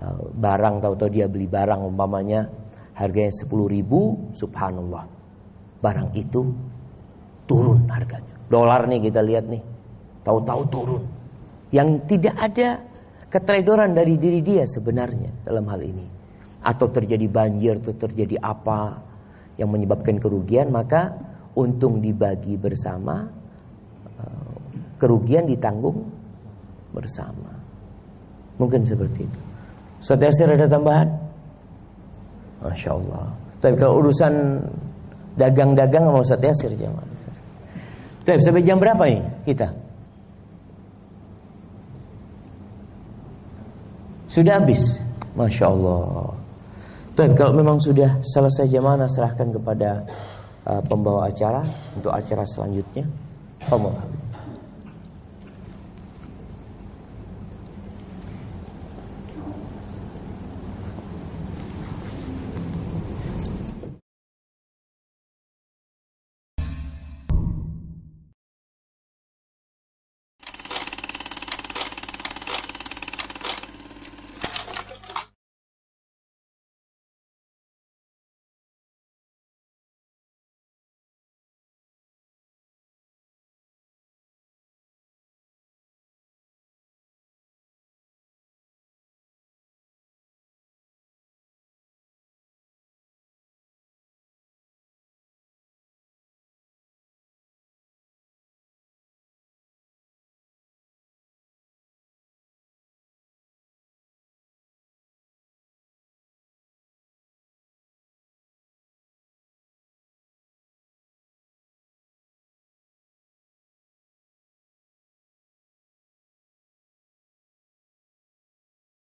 Speaker 1: uh, barang tahu-tahu dia beli barang umpamanya harganya 10 ribu subhanallah. Barang itu turun harganya. Dolar nih kita lihat nih tahu-tahu turun. Yang tidak ada keteledoran dari diri dia sebenarnya dalam hal ini. Atau terjadi banjir atau terjadi apa yang menyebabkan kerugian maka untung dibagi bersama kerugian ditanggung bersama. Mungkin seperti itu. Ustaz Yasir ada tambahan? Masya Allah. Tapi kalau urusan dagang-dagang sama Ustaz Yasir jangan. Tapi sampai jam berapa ini kita? Sudah habis. Masya Allah. Tapi kalau memang sudah selesai jam mana serahkan kepada uh, pembawa acara untuk acara selanjutnya. Allah.